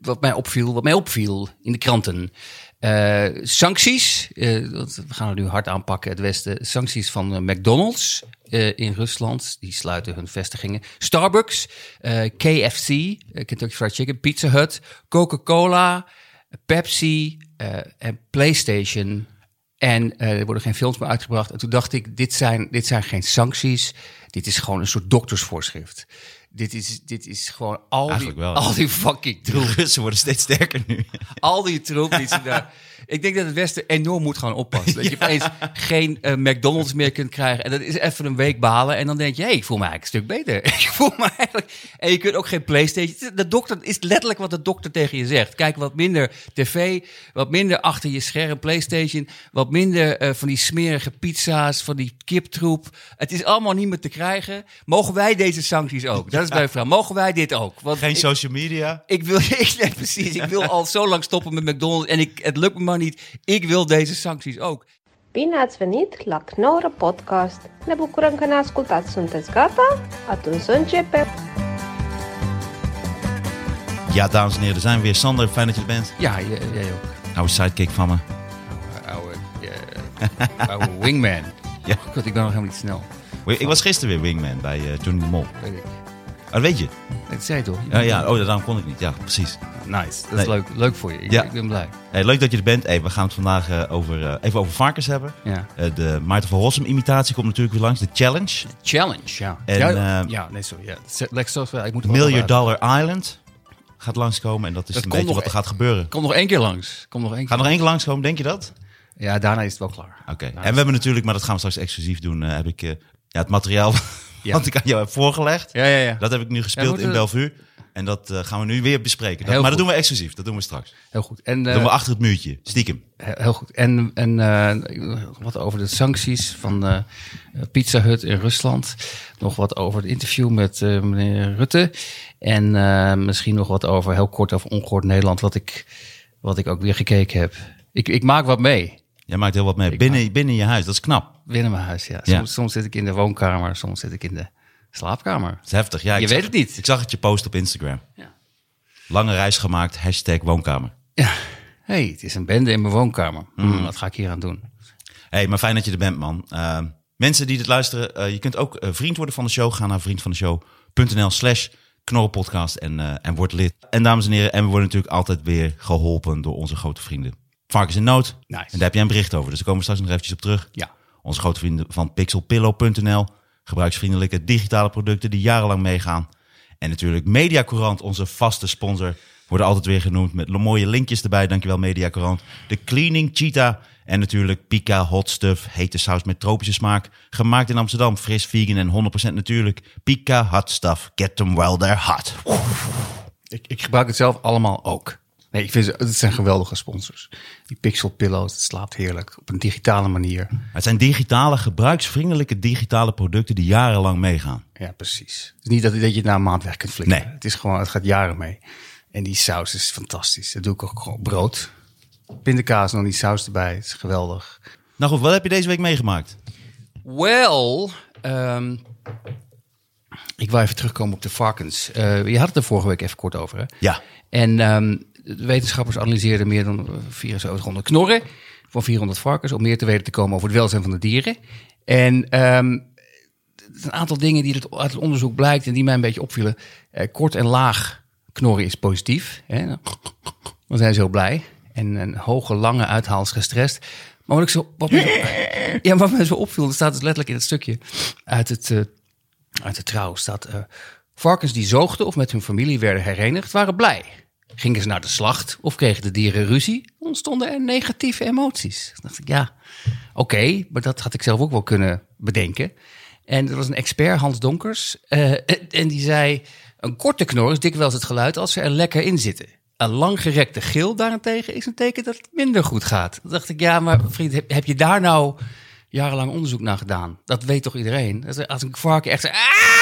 wat mij opviel, wat mij opviel in de kranten. Eh, sancties, want we gaan het nu hard aanpakken, het Westen. Sancties van eh, McDonald's in Rusland, die sluiten hun vestigingen. Starbucks, KFC, Kentucky Fried Chicken, Pizza Hut, Coca-Cola, Pepsi en PlayStation. En er worden geen films meer uitgebracht. En toen dacht ik, dit zijn, dit zijn geen sancties. Dit is gewoon een soort doktersvoorschrift. Dit is, dit is gewoon al die, wel. al die fucking troep. Russen worden steeds sterker nu. Al die troep die ze daar... Ik denk dat het Westen enorm moet gaan oppassen. Dat je opeens geen eh, McDonald's meer kunt krijgen. En dat is even een week balen. En dan denk je, hé, hey, ik voel me eigenlijk een stuk beter. ik voel me eigenlijk... En je kunt ook geen Playstation... De dokter is letterlijk wat de dokter tegen je zegt. Kijk, wat minder tv, wat minder achter je scherm Playstation, wat minder eh, van die smerige pizza's, van die kiptroep. Het is allemaal niet meer te krijgen. Mogen wij deze sancties ook? Dat is mijn vraag. Mogen wij dit ook? Want Geen ik- social media. ik wil, ik, nee, precies. Ik wil al zo lang stoppen met McDonald's en ik, het lukt me maar niet. Ik wil deze sancties ook. Bine ați venit la Knorr Podcast! Ne bucurăm că ne ascultați. Sunteți gata? Atunci să începem! Ja, dames en heren, er zijn we weer. Sander, fijn dat je er bent. Ja, jij ook. Oude sidekick van me. Oude, ja, oude wingman. Ja. God, ik ben nog helemaal niet snel. Ik was gisteren weer wingman bij eh Johnny de Mol. Weet ik. Oh, dat weet je? Dat zei je toch? Ja, ja, oh, daarom kon ik niet. Ja, precies. Nice. Dat is leuk, leuk voor je. Ik, Ja. ik ben blij. Hey, leuk dat je er bent. Hey, we gaan het vandaag eh, over, eh, even over varkens hebben. Ja. Eh, de Maarten van Rossum imitatie komt natuurlijk weer langs. De challenge. Challenge, ja. En, ja, ja, nee, sorry. Ja. Lex, ik moet Million. Dollar Island gaat langskomen. En dat is Dat een beetje nog wat er gaat gebeuren. Kom nog één keer langs. Kom nog één Gaat keer. nog één keer langskomen, denk je dat? Ja, daarna is het wel klaar. Oké. En we hebben natuurlijk, maar dat gaan we straks exclusief doen, heb ik ja, het materiaal Ja. wat ik aan jou heb voorgelegd. Ja, ja, ja. Dat heb ik nu gespeeld in we- Bellevue. En dat eh, gaan we nu weer bespreken. Dat- maar dat doen we exclusief. Dat doen we straks. Heel goed. En, Dat eh, doen we achter het muurtje. Stiekem. He- Heel goed. En, en eh, wat over de sancties van eh, Pizza Hut in Rusland. Nog wat over het interview met eh, meneer Rutte. En eh, misschien nog wat over, heel kort over Ongehoord Nederland, wat ik, wat ik ook weer gekeken heb. Ik, ik maak wat mee Jij maakt heel wat mee. Binnen, binnen je huis. Dat is knap. binnen mijn huis. Ja. Ja. Soms, zit ik in de woonkamer, soms zit ik in de slaapkamer. Dat is heftig. Ja, Je zag- weet het niet. Ik zag het je post op Instagram. Ja. Lange reis gemaakt. Hashtag woonkamer. Ja, hey, het is een bende in mijn woonkamer. Hmm, wat ga ik hier aan doen? hey, maar fijn dat je er bent, man. Eh, mensen die dit luisteren, eh, je kunt ook eh, vriend worden van de show. Ga naar vriendvandeshow.nl slash knorrelpodcast en, eh, en word lid. En dames en heren, en we worden natuurlijk altijd weer geholpen door onze grote vrienden. Varkens in nood. Nice. En daar heb jij een bericht over, dus daar komen we straks nog eventjes op terug. Ja. Onze grote vrienden van pixelpillow.nl. Gebruiksvriendelijke digitale producten die jarenlang meegaan. En natuurlijk Mediacourant, onze vaste sponsor. Worden altijd weer genoemd met mooie linkjes erbij. Dankjewel Mediacourant. De Cleaning Cheetah. En natuurlijk Pika Hot Stuff. Hete saus met tropische smaak. Gemaakt in Amsterdam. Fris, vegan en 100% natuurlijk. Pika Hot Stuff. Get them while they're hot. Ik, ik gebruik het zelf allemaal ook. Nee, ik vind ze, het zijn geweldige sponsors. Die Pixel Pillows, het slaapt heerlijk op een digitale manier. Het zijn digitale, gebruiksvriendelijke digitale producten die jarenlang meegaan. Ja, precies. Het is niet dat, dat je het na een maand weg kunt flikken. Nee. Het is gewoon, het gaat jaren mee. En die saus is fantastisch. Dat doe ik ook gewoon brood. Pindakaas en dan die saus erbij. Het is geweldig. Nou goed, wat heb je deze week meegemaakt? Wel, ehm, ik wil even terugkomen op de varkens. Eh, je had het er vorige week even kort over, hè? Ja. En ehm, de wetenschappers analyseerden meer dan 7400 knorren van 400 varkens om meer te weten te komen over het welzijn van de dieren. En zijn een aantal dingen die het- uit het onderzoek blijkt en die mij een beetje opvielen. Eh, kort en laag knorren is positief. Hè? Dan zijn ze heel blij. En een hoge, lange uithaal is gestrest. Maar wat, ik zo, wat, me zo, ja, wat zo opviel, dat staat dus letterlijk in het stukje uit, het, eh, uit de trouw. Staat, eh, varkens die zoogden of met hun familie werden herenigd, waren blij. Gingen ze naar de slacht of kregen de dieren ruzie, ontstonden er negatieve emoties. Toen dacht ik, ja, oké, maar dat had ik zelf ook wel kunnen bedenken. En er was een expert, Hans Donkers, eh, en die zei... een korte knor is dikwijls het geluid als ze er lekker in zitten. Een langgerekte gil daarentegen is een teken dat het minder goed gaat. Toen dacht ik, ja, maar vriend, heb, je daar nou jarenlang onderzoek naar gedaan? Dat weet toch iedereen? Als een varken echt zegt, ah!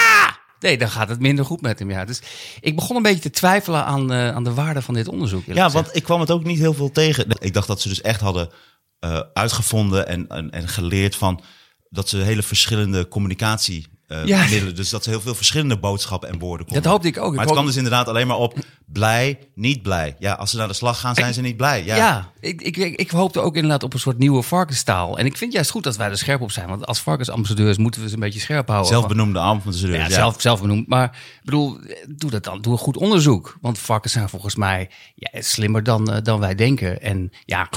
Nee, dan gaat het minder goed met hem. Ja. Dus ik begon een beetje te twijfelen aan, eh, aan de waarde van dit onderzoek. Ja, gezegd. want ik kwam het ook niet heel veel tegen. Ik dacht dat ze dus echt hadden eh, uitgevonden en, en, en geleerd van dat ze hele verschillende communicatie eh, Ja. middelen. Dus dat ze heel veel verschillende boodschappen en woorden komen. Dat hoopte ik ook. Ik Maar het hoop- kwam dus inderdaad alleen maar op blij, niet blij. Ja, als ze naar de slag gaan, zijn ze niet blij. Ja, Ja, ik, ik, ik, hoopte ook inderdaad op een soort nieuwe varkenstaal. En ik vind juist goed dat wij er scherp op zijn. Want als varkensambassadeurs moeten we ze een beetje scherp houden. Zelfbenoemde ambassadeur. Ja, Ja, Zelf, zelf benoemd. Maar ik bedoel, doe dat dan. Doe een goed onderzoek. Want varkens zijn volgens mij ja, slimmer dan, eh, dan wij denken. En ja,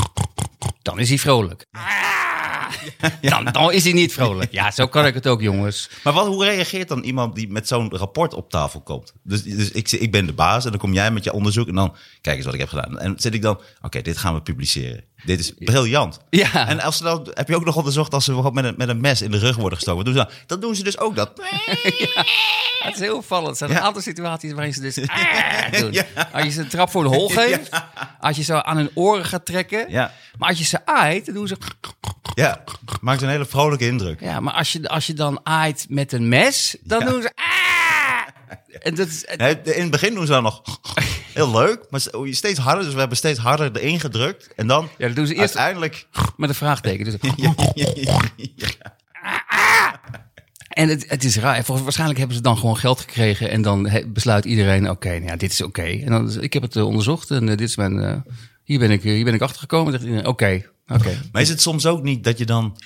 dan is hij vrolijk. Dan, dan is hij niet vrolijk. Ja, zo kan ik het ook, jongens. Maar hoe reageert dan iemand die met zo'n rapport op tafel komt? Dus, dus ik, ik ben de baas en dan kom jij met je onderzoek en dan kijk eens wat ik heb gedaan. En zit ik dan, oké, dit gaan we publiceren. Dit is briljant. Ja. En als ze dan, heb je ook nog onderzocht als ze met een, met een mes in de rug worden gestoken. Wat doen ze dan? Dat doen ze dus ook. Dat. Het is heel opvallend. Er zijn Ja. een aantal situaties waarin ze dus ah, doen. Als je ze een trap voor de hol geeft. Als je ze aan hun oren gaat trekken. Ja. Maar als je ze aait, dan doen ze... Ja, maakt een hele vrolijke indruk. Ja, maar als je, als je dan aait met een mes, dan doen ze... Ah! En dat is, Nee, in het begin doen ze dan nog heel leuk, maar steeds harder. Dus we hebben steeds harder erin gedrukt. En dan Ja, dat doen ze eerst uiteindelijk... met een vraagteken. Dus, Ja. En het, het is raar. Waarschijnlijk hebben ze dan gewoon geld gekregen. En dan besluit iedereen, oké, nou ja, dit is oké. En dan, ik heb het eh, onderzocht en eh, dit is mijn, eh, hier, ben ik, hier ben ik achtergekomen. Oké, oké. Maar is het soms ook niet dat je dan...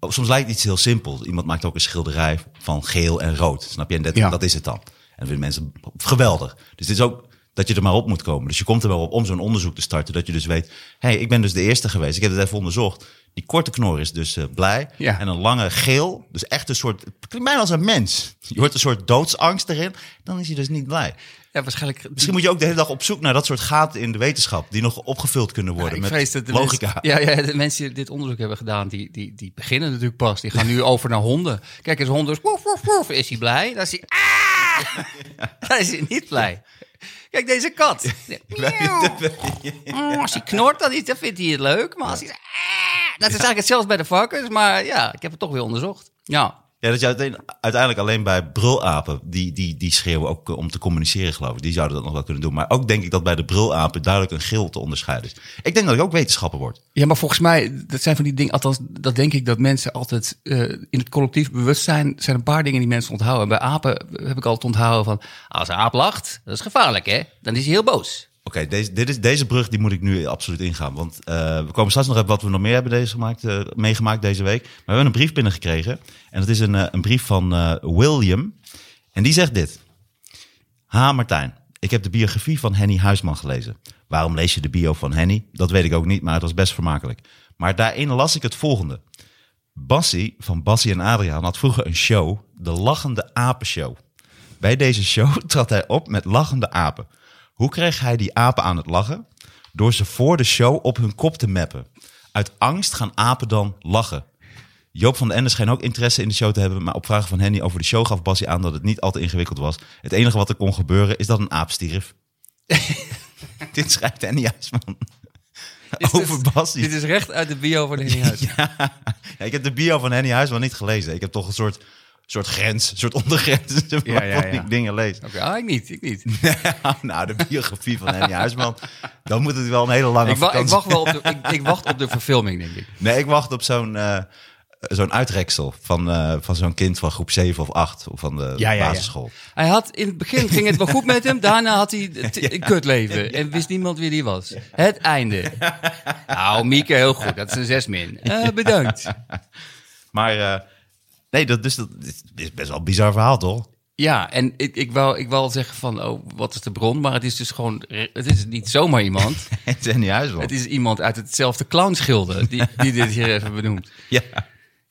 oh, soms lijkt iets heel simpel. Iemand maakt ook een schilderij van geel en rood. Snap je? En dat, Ja. dat is het dan. En dan vinden mensen geweldig. Dus het is ook dat je er maar op moet komen. Dus je komt er wel op om zo'n onderzoek te starten. Dat je dus weet, hé, hey, ik ben dus de eerste geweest. Ik heb het even onderzocht. Die korte knor is dus eh, blij. Ja. En een lange geel. Dus echt een soort, het klinkt bijna als een mens. Je hoort een soort doodsangst erin. Dan is hij dus niet blij. Ja, waarschijnlijk... Misschien moet je ook de hele dag op zoek naar dat soort gaten in de wetenschap. Die nog opgevuld kunnen worden met logica. Mensen, ja, ja, de mensen die dit onderzoek hebben gedaan, die, die, die beginnen natuurlijk pas. Die gaan nu over naar honden. Kijk eens, honden, woef, woef, woef, is hij blij? Dan is hij, ah! Dan is hij niet blij. Kijk, deze kat. Mm, Als hij knort, dan, is, dan vindt hij het leuk. Maar als hij... Ah! Dat is eigenlijk hetzelfde bij de varkens. Maar ja, ik heb het toch weer onderzocht. Ja. Ja, dat je uiteindelijk alleen bij brulapen, die, die, die schreeuwen ook eh, om te communiceren, geloof ik. Die zouden dat nog wel kunnen doen. Maar ook denk ik dat bij de brulapen duidelijk een gil te onderscheiden is. Ik denk dat ik ook wetenschapper word. Ja, maar volgens mij, dat zijn van die dingen, althans, dat denk ik dat mensen altijd eh, in het collectief bewustzijn zijn een paar dingen die mensen onthouden. Bij apen heb ik altijd onthouden van, als een aap lacht, dat is gevaarlijk hè, dan is hij heel boos. Oké, deze, deze brug die moet ik nu absoluut ingaan. Want eh, we komen straks nog even wat we nog meer hebben deze gemaakt, eh, meegemaakt deze week. Maar we hebben een brief binnengekregen. En dat is een, eh, een brief van William. En die zegt dit. Ha Martijn, ik heb de biografie van Henny Huisman gelezen. Waarom lees je de bio van Henny? Dat weet ik ook niet, maar het was best vermakelijk. Maar daarin las ik het volgende. Bassie van Bassie en Adriaan had vroeger een show, de Lachende Apenshow. Bij deze show trad hij op met lachende apen. Hoe kreeg hij die apen aan het lachen? Door ze voor de show op hun kop te mappen. Uit angst gaan apen dan lachen. Joop van den Ende scheen ook interesse in de show te hebben, maar op vragen van Henny over de show gaf Bassie aan dat het niet al te ingewikkeld was. Het enige wat er kon gebeuren is dat een aap stierf. Dit schrijft Henny Huisman. Is Over dit- Bassie. Dit is recht uit de bio van Henny Huis. Ja, ik heb de bio van Henny Huisman niet gelezen. Ik heb toch een soort, soort grens, soort ondergrens Ja, ja, ja. ik dingen lees. Oké, ah, ik niet, ik niet. nou, de biografie van Henny Huisman, dan moet het wel een hele lange Ik, wa- ik wacht wel op de, ik, ik wacht op de verfilming, denk ik. Nee, ik wacht op zo'n eh, zo'n uitreksel van, eh, van zo'n kind van groep 7 of 8 of van de Ja, ja, ja. basisschool. Hij had, in het begin ging het wel goed met hem. Daarna had hij het- een kutleven. En wist niemand wie die was. Het einde. Nou, Mieke, heel goed. Dat is een zes min. Eh, bedankt. Maar eh, nee, dat, dus, dat is best wel een bizar verhaal, toch? Ja, en ik, ik, wou, ik wou zeggen van, oh, wat is de bron? Maar het is dus gewoon, het is niet zomaar iemand. Het is Henny Huisman. Het is iemand uit hetzelfde clownschilde die, die dit hier even benoemt. Ja,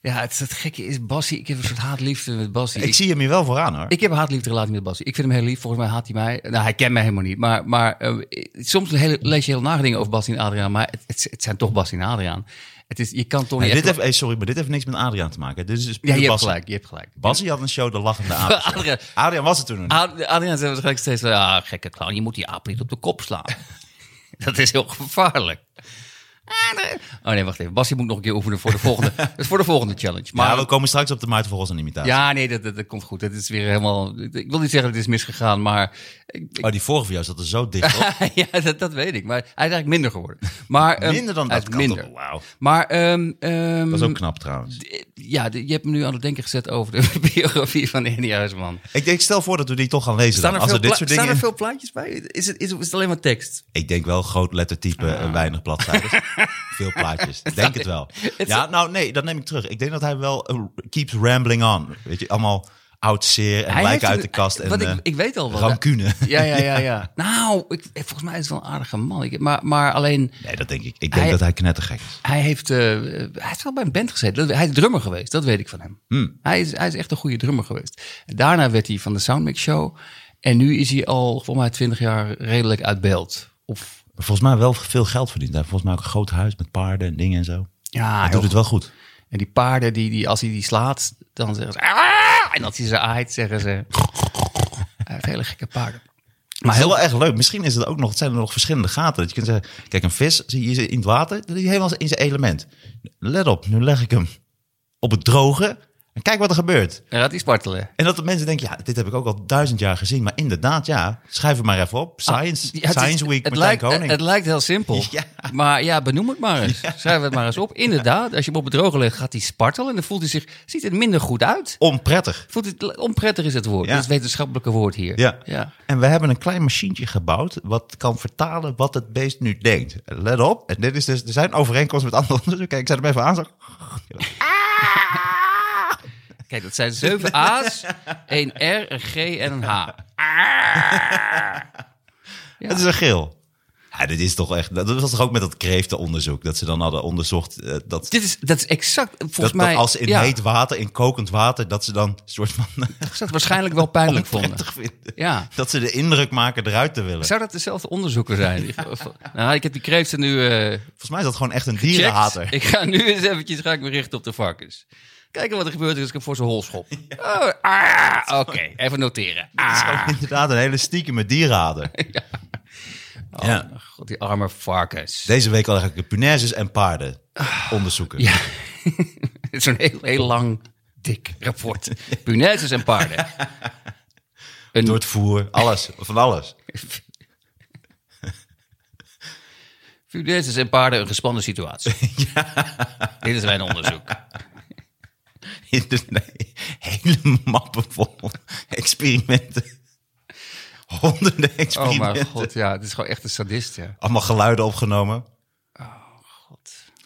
Ja, het, het gekke is Bassie. Ik heb een soort haatliefde met Bassie. ik zie hem hier wel vooraan, hoor. Ik heb een haatliefde relatie met Bassie. Ik vind hem heel lief. Volgens mij haat hij mij. Nou, hij kent mij helemaal niet. Maar, maar eh, soms lees je heel nare dingen over Bassie en Adriaan. Maar het, het, het zijn toch Bassie en Adriaan. Het is, je kan toch niet dit heeft, hey, sorry, maar dit heeft niks met Adriaan te maken. Dit is dus Ja, je hebt gelijk. Je hebt gelijk. Bassie had een show, De Lachende Aap. Adriaan, Adriaan was het toen nog niet. Ad- Adriaan zei waarschijnlijk steeds. Ja, gekke clown. Je moet die aap niet op de kop slaan. dat is heel gevaarlijk. Oh nee, wacht even. Basje moet nog een keer oefenen voor de volgende, dat is voor de volgende challenge. Maar Maar we komen straks op de Maarten Volgens een imitatie. ja, nee, dat, dat, dat komt goed. Het is weer helemaal. Ik wil niet zeggen dat het is misgegaan, maar. Ik, ik- Oh, die vorige van jou zat er zo dicht op. ja, dat, dat weet ik. Maar hij is eigenlijk minder geworden. Maar, ehm, Minder dan dat minder. Wauw. Maar ehm, ehm, Dat is ook knap trouwens. ja, je hebt me nu aan het denken gezet over de biografie van Henny Huisman. Ik, denk, stel voor dat we die toch gaan lezen. Staan dan. er, Als veel, er dit soort staan dingen... er veel plaatjes bij? Is het, is, het- is het alleen maar tekst? Ik denk wel groot lettertype, Ah. en weinig bladzijden. Veel plaatjes. Denk het wel. Ja, nou nee, dat neem ik terug. Ik denk dat hij wel eh, keeps rambling on. Weet je, allemaal oud zeer en lijken uit de kast. En, wat ik, eh, ik weet al wat. rancune. Ja, ja, ja, ja. Nou, ik, volgens mij is het wel een aardige man. Ik, maar, maar alleen, Nee, dat denk ik. Ik denk Hij- dat hij knettergek is. hij heeft, eh, hij heeft wel bij een band gezeten. Hij is drummer geweest, dat weet ik van hem. Hmm. Hij, is, hij is echt een goede drummer geweest. Daarna werd hij van de Soundmix Show. En nu is hij al, volgens mij, twintig jaar redelijk uit beeld. Of, Maar volgens mij wel veel geld verdient. Hij heeft volgens mij ook een groot huis met paarden en dingen en zo. ja, Hij doet het wel goed. En die paarden, die, die, als hij die slaat, dan zeggen ze... "Ah!" En als hij ze aait, zeggen ze... Hij heeft hele gekke paarden. Maar heel wel echt leuk. Misschien is het ook nog, het zijn er nog verschillende gaten. Dat je kunt zeggen, kijk, een vis zie je in het water, dat is helemaal in zijn element. Let op, nu leg ik hem op het droge en kijk wat er gebeurt. Gaat hij spartelen. En dat de mensen denken, ja, dit heb ik ook al duizend jaar gezien. Maar inderdaad, ja, schrijf het maar even op. Science, Ja, het is- Science Week, het Martijn lijkt, Koning. Het lijkt heel simpel. Ja. Maar ja, benoem het maar eens. Schrijf het maar eens op. Inderdaad, als je hem op het droge legt, gaat hij spartelen. En dan voelt hij zich, ziet het minder goed uit. Onprettig. Voelt het, onprettig is het woord. Ja. Dat is het wetenschappelijke woord hier. Ja. ja. En we hebben een klein machientje gebouwd wat kan vertalen wat het beest nu denkt. Let op, en dit is dus, er zijn overeenkomsten met andere onderzoeken. Kijk, ik zet hem even aan. Zo. Kijk, dat zijn zeven A's, één R, een G en een H. Ja. Het is een geel. Ja, dit is toch echt. Dat was toch ook met dat kreeftenonderzoek. Dat ze dan hadden onderzocht. eh, dat, Dit is, dat is exact, volgens dat, mij... dat als in ja, heet water, in kokend water, dat ze dan een soort van. dat ze dat waarschijnlijk wel pijnlijk vonden. vinden. Ja. Dat ze de indruk maken eruit te willen. Zou dat dezelfde onderzoeker zijn? Nou, ik heb die kreeften nu eh Volgens mij is dat gewoon echt een gecheckt. dierenhater. Ik ga nu eens eventjes ga ik me richten op de varkens. Kijken wat er gebeurt als ik hem voor zijn hol schop. Oh, ah, Oké, even noteren. Het is Ah, inderdaad een hele stiekeme dierenhater. oh, ja. God, die arme varkens. Deze week al eigenlijk punaises en paarden onderzoeken. Ja, het is zo'n heel, heel lang, dik rapport. Punaises en paarden. Een, Door het voer, alles, van alles. Punaises en paarden, een gespannen situatie. Dit is mijn onderzoek. In de, nee, hele mappen vol experimenten. Honderden Oh experimenten. mijn god, ja, het is gewoon echt een sadist, ja. Allemaal geluiden opgenomen. God.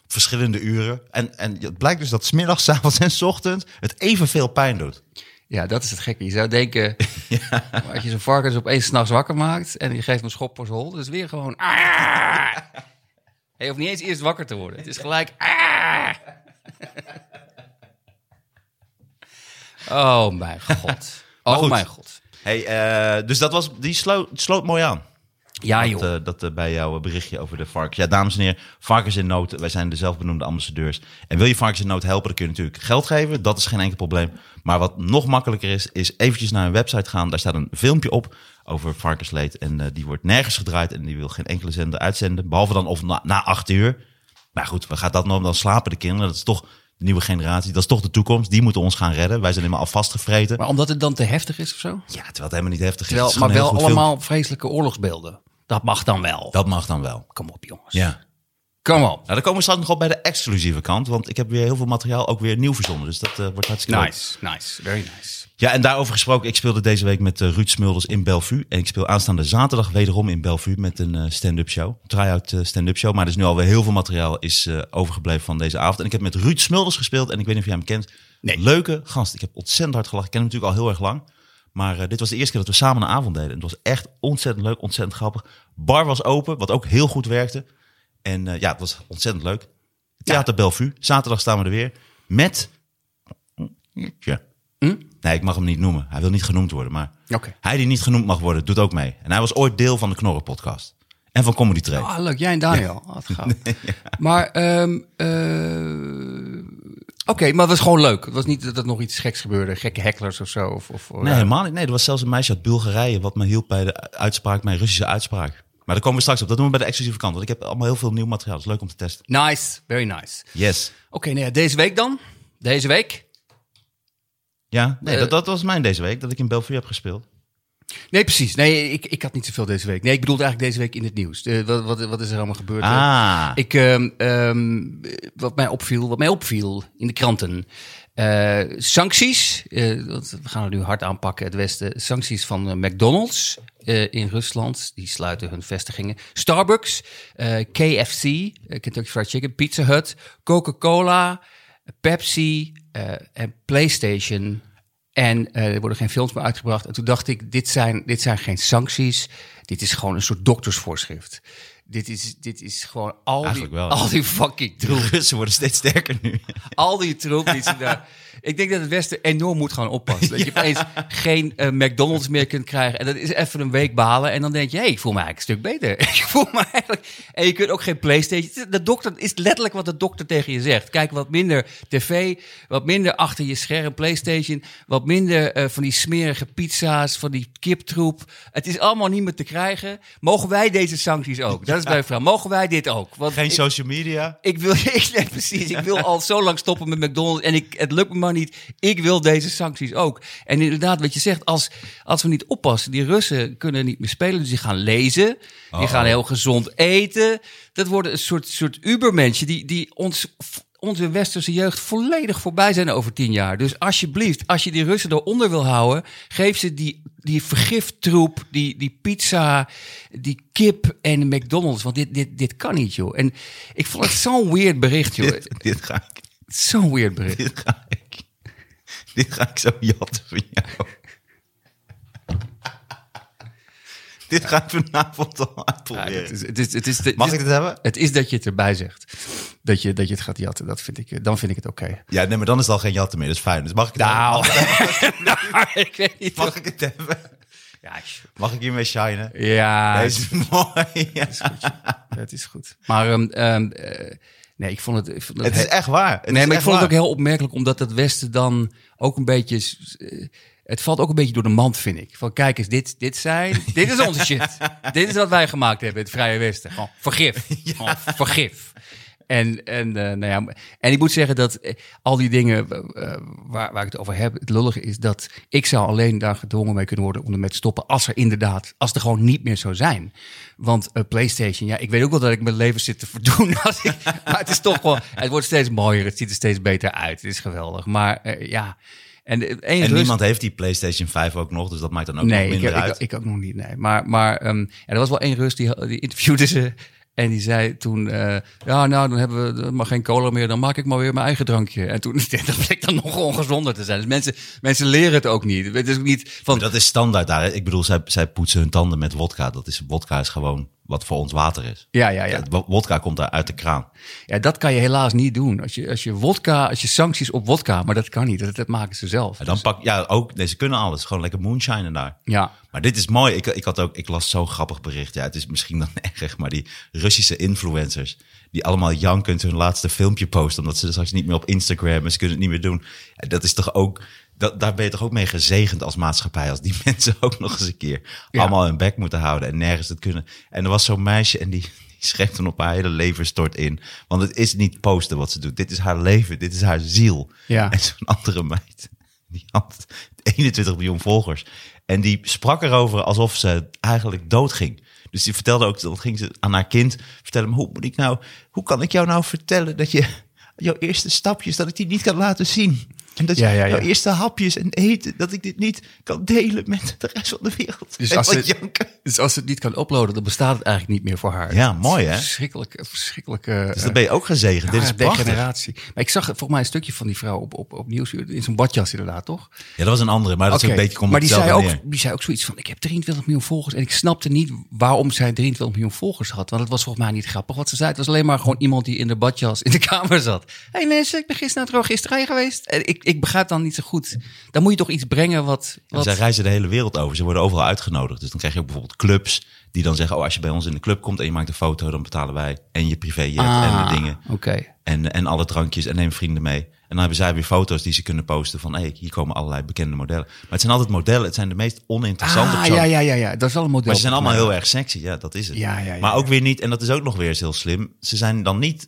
Op verschillende uren. En, en het blijkt dus dat smiddags, 's avonds en 's ochtends het evenveel pijn doet. Ja, dat is het gekke. Je zou denken, maar als je zo'n varkens opeens s'nachts wakker maakt en je geeft hem een schop voor zijn hol, is weer gewoon... "Ah." Hij hoeft niet eens eerst wakker te worden. Het is gelijk... "Ah." Oh mijn god. Oh mijn god. Hey, eh, dus dat was, die sloot, sloot mooi aan. Ja dat, joh. eh, dat eh, bij jouw berichtje over de varkens. Ja, dames en heren, varkens in nood. Wij zijn de zelfbenoemde ambassadeurs. En wil je varkens in nood helpen, dan kun je natuurlijk geld geven. Dat is geen enkel probleem. Maar wat nog makkelijker is, is eventjes naar een website gaan. Daar staat een filmpje op over varkensleed. En die wordt nergens gedraaid en die wil geen enkele zender uitzenden. Behalve dan of na, na acht uur. Maar goed, wat gaat dat nou? Dan slapen de kinderen. Dat is toch de nieuwe generatie. Dat is toch de toekomst. Die moeten ons gaan redden. Wij zijn helemaal al vastgevreten. Maar omdat het dan te heftig is of zo? Ja, terwijl het helemaal niet heftig is. Terwijl, Het is maar wel allemaal vreselijke oorlogsbeelden. Dat mag dan wel. Dat mag dan wel. Kom op jongens. Ja. Kom op. Nou, dan komen we straks nog op bij de exclusieve kant. Want ik heb weer heel veel materiaal ook weer nieuw verzonnen. Dus dat eh, wordt hartstikke leuk. Nice, nice, very nice. Ja, en daarover gesproken. Ik speelde deze week met eh, Ruud Smulders in Bellevue. En ik speel aanstaande zaterdag wederom in Bellevue met een eh, stand-up show. Try-out stand-up show. Maar er is nu alweer heel veel materiaal is overgebleven van deze avond. En ik heb met Ruud Smulders gespeeld. En ik weet niet of jij hem kent. Nee. Leuke gast. Ik heb ontzettend hard gelachen. Ik ken hem natuurlijk al heel erg lang. Maar dit was de eerste keer dat we samen een avond deden. En het was echt ontzettend leuk, ontzettend grappig. Bar was open, wat ook heel goed werkte. En eh, ja, het was ontzettend leuk. Theater Bellevue. Zaterdag staan we er weer. Met... Ja. Hm? Nee, ik mag hem niet noemen. Hij wil niet genoemd worden. Maar hij die niet genoemd mag worden, doet ook mee. En hij was ooit deel van de Knorren podcast. En van Comedy Train. Ah, leuk. Jij en Daniel. Oh, wat gaaf. Maar, ehm, eh, oké, maar het was gewoon leuk. Het was niet dat er nog iets geks gebeurde. Gekke hecklers of zo. Of, of, Nee, helemaal niet. Nee, er was zelfs een meisje uit Bulgarije... wat me hielp bij de uitspraak, mijn Russische uitspraak. Maar daar komen we straks op. Dat doen we bij de exclusieve kant. Want ik heb allemaal heel veel nieuw materiaal. Dat is leuk om te testen. Nice, very nice. Yes. Oké, nou ja, deze week dan? Deze week? Ja, nee, Eh, dat, dat was mijn deze week. Dat ik in Bellevue heb gespeeld. Nee, precies. Nee, ik, ik had niet zoveel deze week. Nee, ik bedoelde eigenlijk deze week in het nieuws. Eh, wat, wat, wat is er allemaal gebeurd? Ah. Ik, ehm, ehm, wat mij opviel, wat mij opviel in de kranten. Eh, sancties, eh, we gaan het nu hard aanpakken, het Westen. Sancties van eh, McDonald's in Rusland, die sluiten hun vestigingen. Starbucks, KFC, Kentucky Fried Chicken, Pizza Hut, Coca-Cola, Pepsi en PlayStation. En er worden geen films meer uitgebracht. En toen dacht ik, dit zijn, dit zijn geen sancties. Dit is gewoon een soort doktersvoorschrift. Dit is, dit is gewoon al die, wel. al die fucking troep. Russen worden steeds sterker nu. Al die troep die ze daar... Ik denk dat het Westen enorm moet gaan oppassen. Dat je opeens geen eh, McDonald's meer kunt krijgen. En dat is even een week balen. En dan denk je, hé, hey, ik voel me eigenlijk een stuk beter. ik voel me eigenlijk... En je kunt ook geen Playstation... De dokter is letterlijk wat de dokter tegen je zegt. Kijk, wat minder tv, wat minder achter je scherm Playstation, wat minder eh, van die smerige pizza's, van die kiptroep. Het is allemaal niet meer te krijgen. Mogen wij deze sancties ook? Dat is mijn vraag. Mogen wij dit ook? Want Geen ik- social media. ik wil, ik, nee, precies. Ik wil al zo lang stoppen met McDonald's en ik, het lukt me maar niet. Ik wil deze sancties ook. En inderdaad, wat je zegt, als, als we niet oppassen, die Russen kunnen niet meer spelen, dus die gaan lezen, die gaan heel gezond eten. Dat worden een soort, soort ubermensen die, die ons, onze westerse jeugd volledig voorbij zijn over tien jaar. Dus alsjeblieft, als je die Russen eronder wil houden, geef ze die, die vergiftroep, die, die pizza, die kip en de McDonald's. Want dit, dit, dit kan niet, joh. En ik vond het zo'n weird bericht, joh. Dit, dit ga ik. Zo'n weird bericht. Dit ga ik. Dit ga ik zo jatten van jou. dit ga ik vanavond al Ja, uitproberen. het is, het is, het is, het Mag is- ik dit hebben? Het is dat je het erbij zegt. Dat je, dat je het gaat jatten. Dat vind ik, dan vind ik het oké. Ja, nee, maar dan is het al geen jatten meer. Dat is fijn. Dus mag ik het Nou, hebben? nou, ik weet niet. Mag ik het hebben? Ja, Mag ik hiermee shinen? ja Deze is mooi. Ja. het is goed. Maar ehm, ehm, eh, nee, ik vond het... Ik vond het, Het is echt waar. Het nee, maar ik vond het ook heel opmerkelijk, omdat het Westen dan ook een beetje... eh, het valt ook een beetje door de mand, vind ik. Van kijk eens, dit, dit zijn... dit is onze shit. dit is wat wij gemaakt hebben, het Vrije Westen. Gewoon vergif. Gewoon vergif. En, en, eh, nou ja, en ik moet zeggen dat eh, al die dingen eh, waar, waar ik het over heb, het lullige is dat ik zou alleen daar gedwongen mee kunnen worden om ermee te stoppen als er inderdaad, als er gewoon niet meer zou zijn. Want eh, PlayStation, ja, ik weet ook wel dat ik mijn leven zit te verdoen. Als ik, maar het is toch gewoon, het wordt steeds mooier, het ziet er steeds beter uit. Het is geweldig. Maar ja, en, en, En niemand heeft die PlayStation 5 ook nog, dus dat maakt dan ook nog Nee, minder ik, uit. ik ook nog niet. Nee. Maar, maar ehm, er was wel één Rus die, die interviewde ze. En die zei toen, eh, ja, nou, dan hebben we maar geen cola meer. Dan maak ik maar weer mijn eigen drankje. En toen dat bleek dan nog ongezonder te zijn. Dus mensen, mensen leren het ook niet. Het is niet van, dat is standaard daar. Ik bedoel, zij, zij poetsen hun tanden met wodka. Dat is, wodka is gewoon wat voor ons water is. ja, ja, ja. Wodka komt daar uit de kraan. ja, dat kan je helaas niet doen. Als je, als je wodka, als je sancties op wodka, maar dat kan niet. Dat, dat maken ze zelf. En dan pak, ja, ook, nee, ze kunnen alles. Gewoon lekker moonshinen daar. ja, Maar dit is mooi. Ik, ik, had ook, ik las zo'n grappig bericht. Ja, het is misschien dan erg, maar die Russische influencers... die allemaal jankend hun laatste filmpje posten... omdat ze straks niet meer op Instagram en ze kunnen het niet meer doen. Ja, dat is toch ook... Dat, daar ben je toch ook mee gezegend als maatschappij... als die mensen ook nog eens een keer Ja. allemaal hun bek moeten houden... en nergens het kunnen. En er was zo'n meisje en die, die schreef toen op haar hele leven stort in. Want het is niet posten wat ze doet. Dit is haar leven, dit is haar ziel. Ja. En zo'n andere meid, die had 21 miljoen volgers. En die sprak erover alsof ze eigenlijk doodging. Dus die vertelde ook, dat ging ze aan haar kind vertellen. Hoe moet ik nou, hoe kan ik jou nou vertellen dat je jouw eerste stapjes, dat ik die niet kan laten zien? En dat je Ja, ja, ja. eerste hapjes en eten, dat ik dit niet kan delen met de rest van de wereld. Dus En als het- janken. dus als het niet kan uploaden, dan bestaat het eigenlijk niet meer voor haar. Ja, mooi, hè? Verschrikkelijk, verschrikkelijke... Dus dan ben je ook gezegend. Dit is degeneratie. Maar ik zag volgens mij een stukje van die vrouw op, op, op nieuws in zo'n badjas inderdaad, toch? Ja, dat was een andere, maar dat is een beetje komt maar die zei, ook, neer. die zei ook zoiets van, ik heb 23 miljoen volgers. En ik snapte niet waarom zij 23 miljoen volgers had. Want het was volgens mij niet grappig wat ze zei. Het was alleen maar gewoon iemand die in de badjas in de kamer zat. Hé hey mensen, ik ben gisteren naar het geweest. En ik, ik begrijp dan niet zo goed. Dan moet je toch iets brengen wat... En wat zij reizen de hele wereld over. Ze worden overal uitgenodigd. Dus dan krijg je ook bijvoorbeeld clubs die dan zeggen... oh, als je bij ons in de club komt en je maakt een foto... dan betalen wij en je privéjet en Ah, de dingen. Oké. En, en alle drankjes en neem vrienden mee. Dan hebben zij weer foto's die ze kunnen posten van... hé, hier komen allerlei bekende modellen. Maar het zijn altijd modellen, het zijn de meest oninteressante Ah, ja, ja, ja, ja. Dat is wel een model. Maar ze zijn allemaal heel erg sexy, ja, dat is het. Ja, ja, ja, maar ook weer niet, en dat is ook nog weer eens heel slim... ze zijn dan niet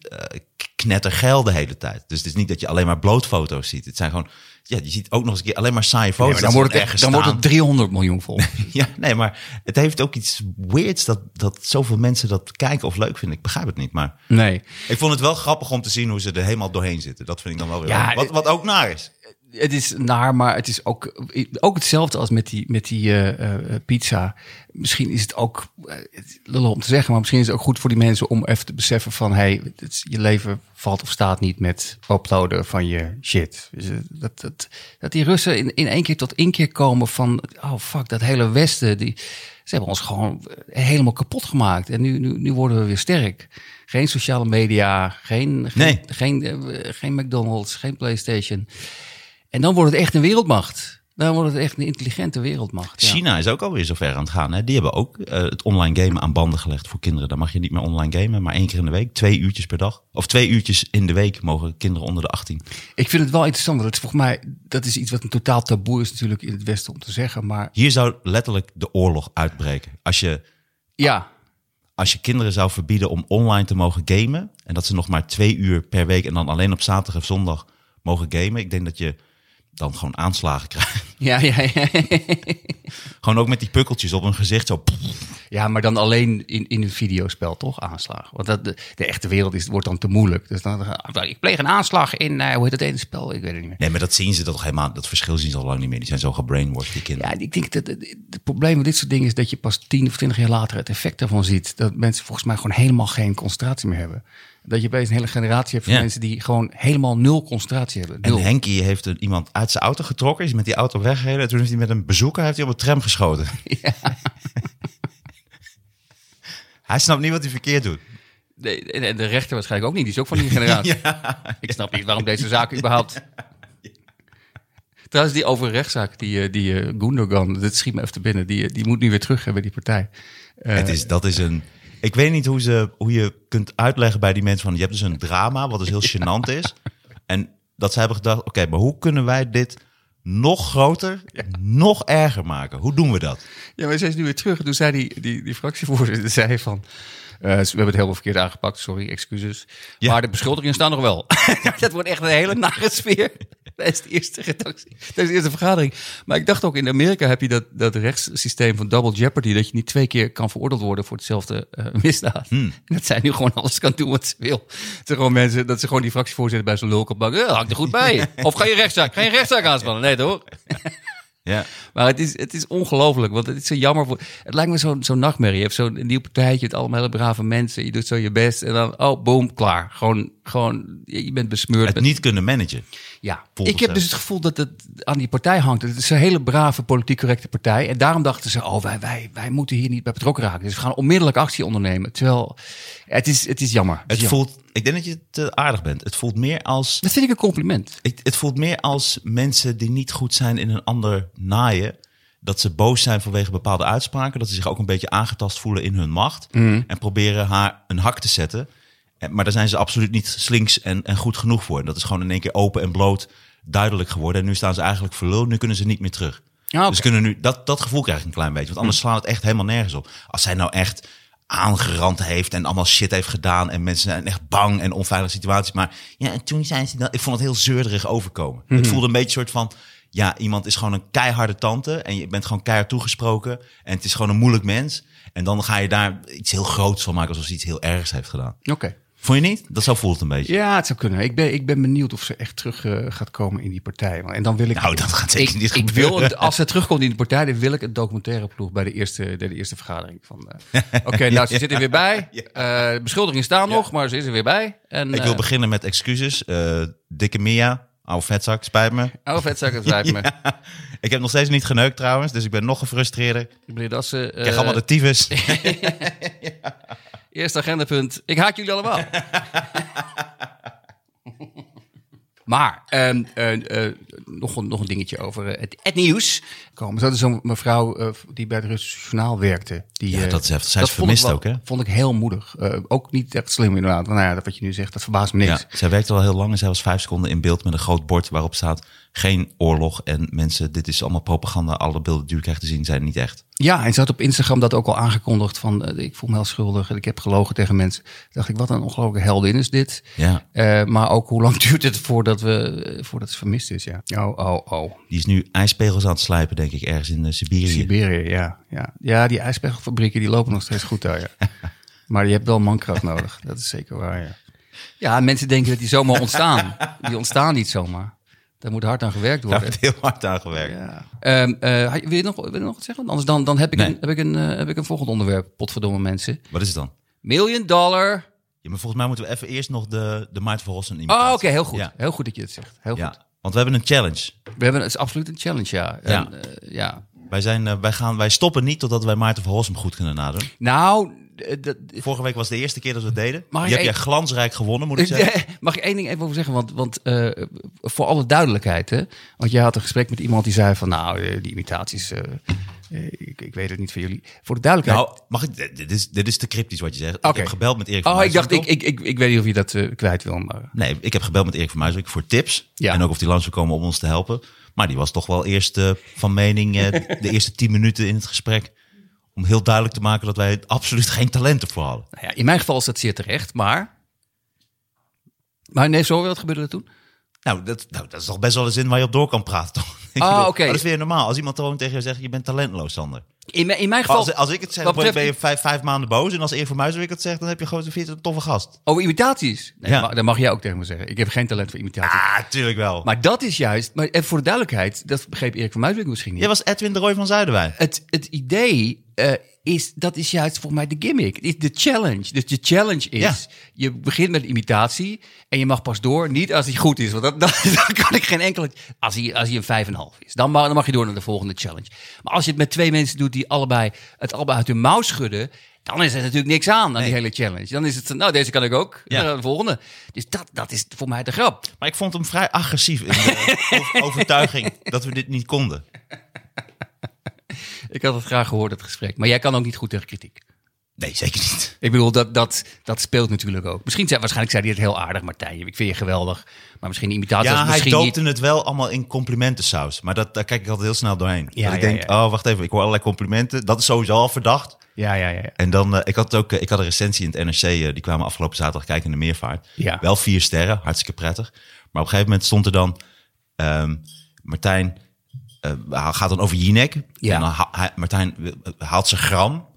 knettergeil de hele tijd. Dus het is niet dat je alleen maar blootfoto's ziet. Het zijn gewoon... Ja, je ziet ook nog eens een keer alleen maar saaie Nee, foto's. maar dan wordt het, echt, dan wordt het 300 miljoen vol. Ja, nee, maar het heeft ook iets weirds dat, dat zoveel mensen dat kijken of leuk vinden. Ik begrijp het niet, maar Nee. ik vond het wel grappig om te zien hoe ze er helemaal doorheen zitten. Dat vind ik dan wel weer Ja, wat, wat ook naar is. Het is naar, maar het is ook, ook hetzelfde als met die, met die eh, eh, pizza. Misschien is het ook, lullig om te zeggen, maar misschien is het ook goed voor die mensen om even te beseffen van, hey, het je leven valt of staat niet met uploaden van je shit. Dus, dat, dat, dat die Russen in, in één keer tot inkeer komen van, oh fuck, dat hele Westen, die, ze hebben ons gewoon helemaal kapot gemaakt. En nu, nu, nu worden we weer sterk. Geen sociale media, geen, geen, Nee. geen, geen McDonald's, geen PlayStation. En dan wordt het echt een wereldmacht. Dan wordt het echt een intelligente wereldmacht. Ja. China is ook alweer zover aan het gaan. Hè? Die hebben ook eh, het online gamen aan banden gelegd voor kinderen. Dan mag je niet meer online gamen, maar één keer in de week. Twee uurtjes per dag. Of twee uurtjes in de week mogen kinderen onder de 18. Ik vind het wel interessant. Want het is volgens mij, dat is iets wat een totaal taboe is natuurlijk in het Westen om te zeggen. Maar Hier zou letterlijk de oorlog uitbreken. Als je ja, als je kinderen zou verbieden om online te mogen gamen. En dat ze nog maar twee uur per week en dan alleen op zaterdag of zondag mogen gamen. Ik denk dat je dan gewoon aanslagen krijgt. ja, ja, ja. gewoon ook met die pukkeltjes op hun gezicht zo. ja, maar dan alleen in, in een videospel toch aanslagen. Want dat, de, de echte wereld is, wordt dan te moeilijk. Dus dan, dan ik pleeg een aanslag in, eh, hoe heet dat ene spel? Ik weet het niet meer. Nee, maar dat zien ze toch helemaal. Dat verschil zien ze al lang niet meer. Die zijn zo gebrainwashed, die kinderen. Ja, ik denk dat het, probleem met dit soort dingen is dat je pas 10 of 20 jaar later het effect daarvan ziet. Dat mensen volgens mij gewoon helemaal geen concentratie meer hebben. Dat je opeens een hele generatie hebt van Ja. mensen die gewoon helemaal nul concentratie hebben. En. Henkie heeft er iemand uit zijn auto getrokken. Is met die auto weggereden. En toen heeft hij met een bezoeker heeft hij op een tram geschoten. hij snapt niet wat hij verkeerd doet. Nee, en de rechter waarschijnlijk ook niet. Die is ook van die generatie. Ik snap niet waarom deze zaak überhaupt... Trouwens, die over rechtszaak, die, eh, die eh, Gundogan, dat schiet me even te binnen. Die, eh, die moet nu weer terug hebben, die partij. Het is, dat is een. Ik weet niet hoe, ze, hoe je kunt uitleggen bij die mensen van je hebt dus een drama, wat dus heel gênant is. En dat ze hebben gedacht, oké, maar hoe kunnen wij dit nog groter, nog erger maken? Hoe doen we dat? Ja, maar zij is nu weer terug. En toen zei die, die, die fractievoorzitter zei van... eh, we hebben het helemaal verkeerd aangepakt, sorry, excuses. Ja. Maar de beschuldigingen staan nog wel. dat wordt echt een hele nare sfeer. Dat is de eerste redactie. Dat is de eerste vergadering. Maar ik dacht ook, in Amerika heb je dat, dat rechtssysteem van double jeopardy... dat je niet twee keer kan veroordeeld worden voor hetzelfde eh, misdaad. En dat zij nu gewoon alles kan doen wat ze wil. Dat ze gewoon mensen, dat ze gewoon die fractievoorzitter bij zo'n lul kan pakken. Ja, hangt er goed bij. Of ga je rechtszaak, ga je rechtszaak aanspannen? Nee, toch? Ja. Maar het is, het is ongelooflijk, want het is zo jammer. Voor, het lijkt me zo'n zo'n nachtmerrie. Je hebt zo'n nieuw partijtje met allemaal hele brave mensen. Je doet zo je best en dan, oh, boom, klaar. Gewoon, gewoon je bent besmeurd. Het met- niet kunnen managen. ja, ik heb dus het gevoel dat het aan die partij hangt. Het is een hele brave, politiek correcte partij. En daarom dachten ze, oh, wij, wij, wij moeten hier niet bij betrokken raken. Dus we gaan onmiddellijk actie ondernemen. Terwijl, het is, het is jammer. Het is jammer. voelt, ik denk dat je te aardig bent. Het voelt meer als Dat vind ik een compliment. Ik, het voelt meer als mensen die niet goed zijn in een ander naaien. Dat ze boos zijn vanwege bepaalde uitspraken. Dat ze zich ook een beetje aangetast voelen in hun macht. En proberen haar een hak te zetten. En- Maar daar zijn ze absoluut niet slinks en, en goed genoeg voor. En dat is gewoon in één keer open en bloot duidelijk geworden. En nu staan ze eigenlijk voor lul. Nu kunnen ze niet meer terug. Ja, oké. Dus kunnen nu, dat, dat gevoel krijg ik een klein beetje. Want anders slaat het echt helemaal nergens op. Als zij nou echt aangerand heeft en allemaal shit heeft gedaan. En mensen zijn echt bang en onveilige situaties. Maar ja, en toen zijn ze dat. Ik vond het heel zeurderig overkomen. Het voelde een beetje soort van. Ja, iemand is gewoon een keiharde tante. En je bent gewoon keihard toegesproken. En het is gewoon een moeilijk mens. En dan ga je daar iets heel groots van maken. Alsof ze iets heel ergs heeft gedaan. Oké. Vond je niet? Dat zo voelt het een beetje. Ja, het zou kunnen. Ik ben, ik ben benieuwd of ze echt terug eh, gaat komen in die partij. En dan wil ik. Nou, dat gaat zeker ik, niet ik gebeuren. wil, het- Als ze terugkomt in de partij, dan wil ik een documentaire ploeg bij de eerste, bij de eerste vergadering. Van, eh, Oké, nou, ze zit er weer bij. Eh, de beschuldigingen staan nog, maar ze is er weer bij. En, Ik wil eh, beginnen met excuses. Eh, dikke Mia, oude vetzak, spijt me. Oh, vetzak, het spijt me. Ik heb nog steeds niet geneukt trouwens. Dus ik ben nog gefrustreerder. Meneer Dassen, Ik krijg eh, allemaal de tyfus. Eerste agendapunt. Ik haat jullie allemaal. maar, ehm, eh, eh, nog, een- nog een dingetje over eh, het, het nieuws komen. Zo is zo'n mevrouw die bij het Russisch Journaal werkte. Die, Ja, dat is heftig. Zij is vermist wel- ook, hè? Vond ik heel moedig. Eh, ook niet echt slim inderdaad. Nou ja, dat wat je nu zegt, dat verbaast me niks. Ja, zij werkte al heel lang en zij was vijf seconden in beeld met een groot bord waarop staat geen oorlog. En mensen, dit is allemaal propaganda. Alle beelden die u krijgt te zien zijn niet echt. Ja, en ze had op Instagram dat ook al aangekondigd van eh, ik voel me heel schuldig en ik heb gelogen tegen mensen. Toen dacht ik, wat een ongelooflijke heldin is dit. Ja, Eh, maar ook hoe lang duurt het voordat, we, eh, voordat ze vermist is, ja. Oh, oh, oh. die is nu ijspegels aan het slijpen, denk ik, ergens in eh, Siberië. Siberië, ja. ja. Ja, die ijspegelfabrieken die lopen nog steeds goed daar, ja. Maar je hebt wel mankracht nodig, dat is zeker waar, ja. Ja, mensen denken dat die zomaar ontstaan. Die ontstaan niet zomaar. Daar moet hard aan gewerkt Daar worden. wordt heel hard aan gewerkt. Ja. Ehm, eh, wil, je nog, wil je nog wat zeggen? Want Anders dan, dan heb, ik Nee. een, heb, ik een, eh, heb ik een volgend onderwerp, potverdomme mensen. Wat is het dan? Million dollar. Ja, maar volgens mij moeten we even eerst nog de, de van Rossum Oh, imitatie. oké, heel goed. Ja. Heel goed dat je het zegt. Heel Ja, goed. want we hebben een challenge. We hebben, het is absoluut een challenge, ja. Ja. En, eh, ja. Wij, zijn, eh, wij, gaan, wij stoppen niet totdat wij Maarten van Rossum goed kunnen nadoen. Nou, eh, Vorige week was de eerste keer dat we het deden. Mag Die ik heb jij glansrijk gewonnen, moet ik zeggen. Mag ik één ding even over zeggen? Want, want eh, voor alle duidelijkheid, hè? Want jij had een gesprek met iemand die zei van, nou, die imitaties, ik, ik weet het niet van jullie. Voor de duidelijkheid. Nou, mag ik, dit is, dit is te cryptisch wat je zegt. Ik heb gebeld met Erik van oh, ik dacht, ik, ik, ik, ik weet niet of je dat kwijt wil, maar... Nee, ik heb gebeld met Erik van Muiswijk voor tips. Ja. En ook of die langs wil komen om ons te helpen. Maar die was toch wel eerst eh, van mening, eh, de eerste tien minuten in het gesprek... om heel duidelijk te maken dat wij absoluut geen talent ervoor hadden. Nou ja, in mijn geval is dat zeer terecht, maar... Maar nee, zo, wat gebeurde er toen? Nou dat, nou, dat is toch best wel een zin waar je op door kan praten, toch? Ah, oké. Dat is weer normaal. Als iemand gewoon tegen je zegt, je bent talentloos, Sander. In, mijn- in mijn geval... Als, als ik het zeg, ben je vijf, vijf maanden boos. En als Erik van Muiswijk het zegt, dan heb je gewoon een toffe gast. Over imitaties? Nee, Ja. maar, dat mag jij ook tegen me zeggen. Ik heb geen talent voor imitaties. Ah, tuurlijk wel. Maar dat is juist... Maar voor de duidelijkheid, dat begreep Erik van Muiswijk misschien niet. Jij was Edwin de Roy van Zuiderwijn. het, het idee eh, is, dat is juist voor mij de gimmick. Is de challenge. Dus de challenge is, Ja. je begint met imitatie en je mag pas door, niet als hij goed is. Want dat, kan ik geen enkele, als hij, als hij een 5,5 is. Dan mag, dan mag je door naar de volgende challenge. Maar als je het met twee mensen doet die allebei het allebei uit hun mouw schudden, dan is er natuurlijk niks aan aan die hele challenge. Dan is het, nou deze kan ik ook, Ja. Dan de volgende. Dus dat, dat is voor mij de grap. Maar ik vond hem vrij agressief in de overtuiging dat we dit niet konden. Ik had het graag gehoord, het gesprek. Maar jij kan ook niet goed tegen kritiek. Nee, zeker niet. Ik bedoel, dat, dat, dat speelt natuurlijk ook. Misschien zei, waarschijnlijk zei hij het heel aardig, Martijn. Ik vind je geweldig. Maar misschien imitatie Ja, hij doopte niet... het wel allemaal in complimentensaus. Maar dat, daar kijk ik altijd heel snel doorheen. Ja, dat ik ja, denk, ja. oh, wacht even, ik hoor allerlei complimenten. Dat is sowieso al verdacht. Ja, ja, ja. ja. En dan, eh, ik had ook, eh, ik had een recensie in het NRC, eh, die kwamen afgelopen zaterdag kijken in de meervaart. Ja. Wel vier sterren, hartstikke prettig. Maar op een gegeven moment stond er dan, ehm, Martijn gaat dan over Jinek. Ja. En dan ha- Martijn haalt zijn gram.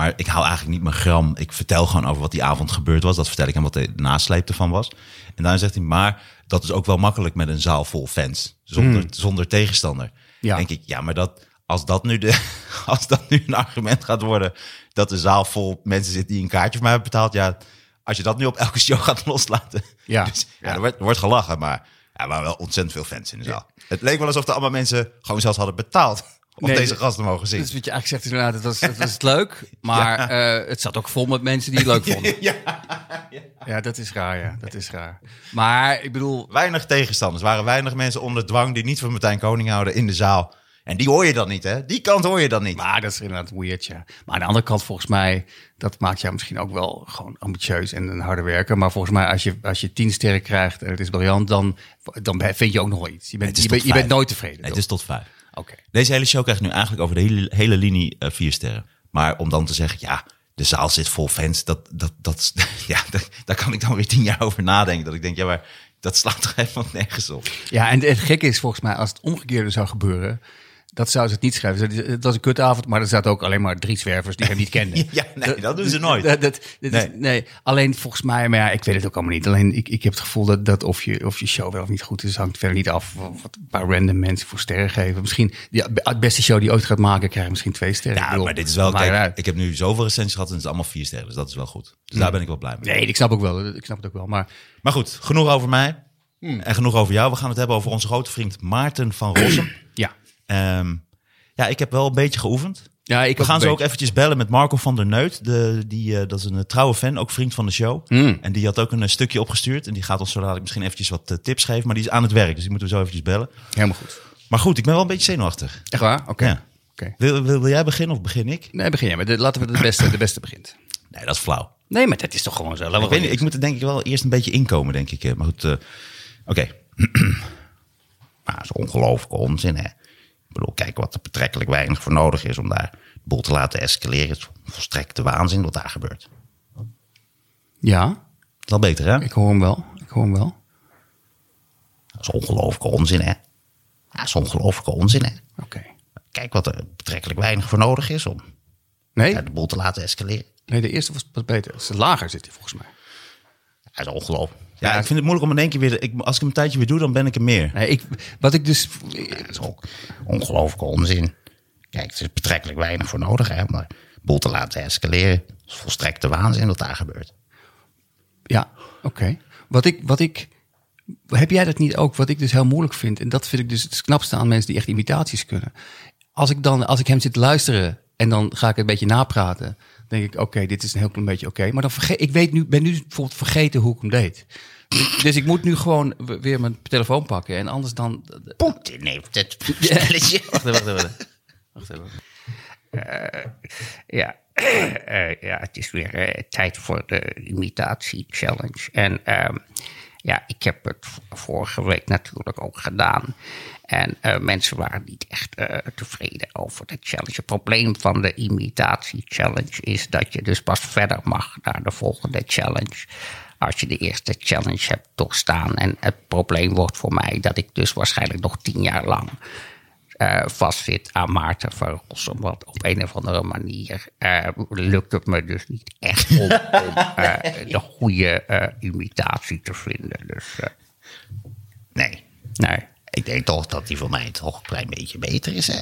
Maar ik haal eigenlijk niet mijn gram. Ik vertel gewoon over wat die avond gebeurd was. Dat vertel ik hem wat de nasleep ervan was. En dan zegt hij, maar dat is ook wel makkelijk met een zaal vol fans. Zonder, zonder tegenstander. Hmm. Ja. Denk ik, ja, maar dat, als, dat nu de, als dat nu een argument gaat worden... dat de zaal vol mensen zit die een kaartje voor mij hebben betaald... ja, als je dat nu op elke show gaat loslaten... Ja. Dus, ja, Ja. Er, wordt, er wordt gelachen, maar ja, er waren wel ontzettend veel fans in de zaal. Het leek wel alsof er allemaal mensen gewoon zelfs hadden betaald... om Nee, deze gasten te mogen zien. Dus wat je eigenlijk zegt is inderdaad, het was, het was leuk. Maar eh, het zat ook vol met mensen die het leuk vonden. Ja, dat is raar, ja. Dat is raar. Maar ik bedoel, Weinig tegenstanders. Er waren weinig mensen onder dwang die niet van Martijn Koning houden in de zaal. En die hoor je dan niet, hè? Die kant hoor je dan niet. maar dat is inderdaad weird, ja. Maar aan de andere kant, volgens mij, dat maakt jou misschien ook wel gewoon ambitieus en een harde werker. Maar volgens mij, als je, als je tien sterren krijgt en het is briljant, dan, dan vind je ook nog wel iets. Je bent, je bent, je bent vijf. nooit tevreden. Nee, het is tot vijf. Deze hele show krijgt nu eigenlijk over de hele, hele linie eh, vier sterren. Maar om dan te zeggen, ja, de zaal zit vol fans. Dat, dat, dat, ja, daar, daar kan ik dan weer tien jaar over nadenken. Dat ik denk, ja, maar dat slaat toch helemaal nergens op. Ja, en het gekke is volgens mij, als het omgekeerde zou gebeuren, dat zou ze het niet schrijven. Het was een kutavond, maar er zaten ook alleen maar drie zwervers die hem niet kenden. Ja, nee, dat doen ze nooit. Dat, Nee. Is, nee, alleen volgens mij, maar ja, ik weet het ook allemaal niet. Alleen ik, ik heb het gevoel dat, dat of, je, of je show wel of niet goed is, hangt verder niet af wat een paar random mensen voor sterren geven. Misschien die, het beste show die je ooit gaat maken, krijgt misschien twee sterren. Ik Ja, maar dit is wel, kijk, ik heb nu zoveel recensies gehad en het is allemaal vier sterren. Dus dat is wel goed. Dus daar ben ik wel blij mee. Nee, ik snap ook wel. Ik snap het ook wel. Maar Maar goed, genoeg over mij. En genoeg over jou. We gaan het hebben over onze grote vriend Maarten van Rossum. Ja, Ehm, ja, ik heb wel een beetje geoefend. Ja, ik We gaan zo ook eventjes bellen met Marco van der Neut. De, die, eh, dat is een eh, trouwe fan, ook vriend van de show. Hmm. En die had ook een eh, stukje opgestuurd. En die gaat ons zo dadelijk misschien eventjes wat tips geven. Maar die is aan het werk, dus die moeten we zo eventjes bellen. Helemaal goed. Maar goed, ik ben wel een beetje zenuwachtig. Echt waar? Oké. Ja. Wil, wil, wil jij beginnen of begin ik? Nee, begin jij. Maar de- laten we de beste, de beste begint. Nee, dat is flauw. Nee, maar dat is toch gewoon zo. Laten Ik, weet niet, ik moet er denk ik wel eerst een beetje inkomen, denk ik. Maar goed, oké. maar dat is ongelooflijke onzin, hè. Ik bedoel, kijk wat er betrekkelijk weinig voor nodig is om daar de boel te laten escaleren. Het is volstrekte waanzin wat daar gebeurt. Ja, Dat is al beter, hè? ik hoor hem wel. Ik hoor hem wel. Dat is ongelooflijke onzin, hè. Ja, dat is ongelooflijke onzin, hè. Oké. Kijk wat er betrekkelijk weinig voor nodig is om Nee? de boel te laten escaleren. nee, de eerste was wat beter. Het lager zit hij volgens mij. Ja, dat is ongelooflijk. Ja, Ja, ik vind het moeilijk om in één keer weer... Ik, als ik hem een tijdje weer doe, dan ben ik er meer. Nee, ik, wat ik dus... Dat is ook ongelooflijke onzin. Kijk, er is betrekkelijk weinig voor nodig hè, de boel te laten escaleren. Is volstrekte waanzin wat daar gebeurt. Ja, oké. Wat ik, wat ik... Heb jij dat niet ook? Wat ik dus heel moeilijk vind. En dat vind ik dus het knapste aan mensen die echt imitaties kunnen. Als ik dan, als ik hem zit te luisteren en dan ga ik een beetje napraten. Denk ik, oké, dit is een heel klein beetje oké. Maar dan vergeet, ik weet nu, ben nu bijvoorbeeld vergeten hoe ik hem deed. Dus, dus ik moet nu gewoon weer mijn telefoon pakken. En anders dan... Poetin heeft het spelletje. Wacht even, wacht even. Wacht even. Ja, eh, ja het is weer eh, tijd voor de imitatie-challenge. En ehm, ja, ik heb het vorige week natuurlijk ook gedaan. En eh, mensen waren niet echt eh, tevreden over de challenge. Het probleem van de imitatie-challenge is dat je dus pas verder mag naar de volgende challenge. Als je de eerste challenge hebt doorstaan. En het probleem wordt voor mij dat ik dus waarschijnlijk nog tien jaar lang eh, vastzit aan Maarten van Rossum. Want op een of andere manier lukt het me dus niet echt om, om de goede imitatie te vinden. Dus Nee, nee. Ik denk toch dat die voor mij toch een klein beetje beter is. Hè?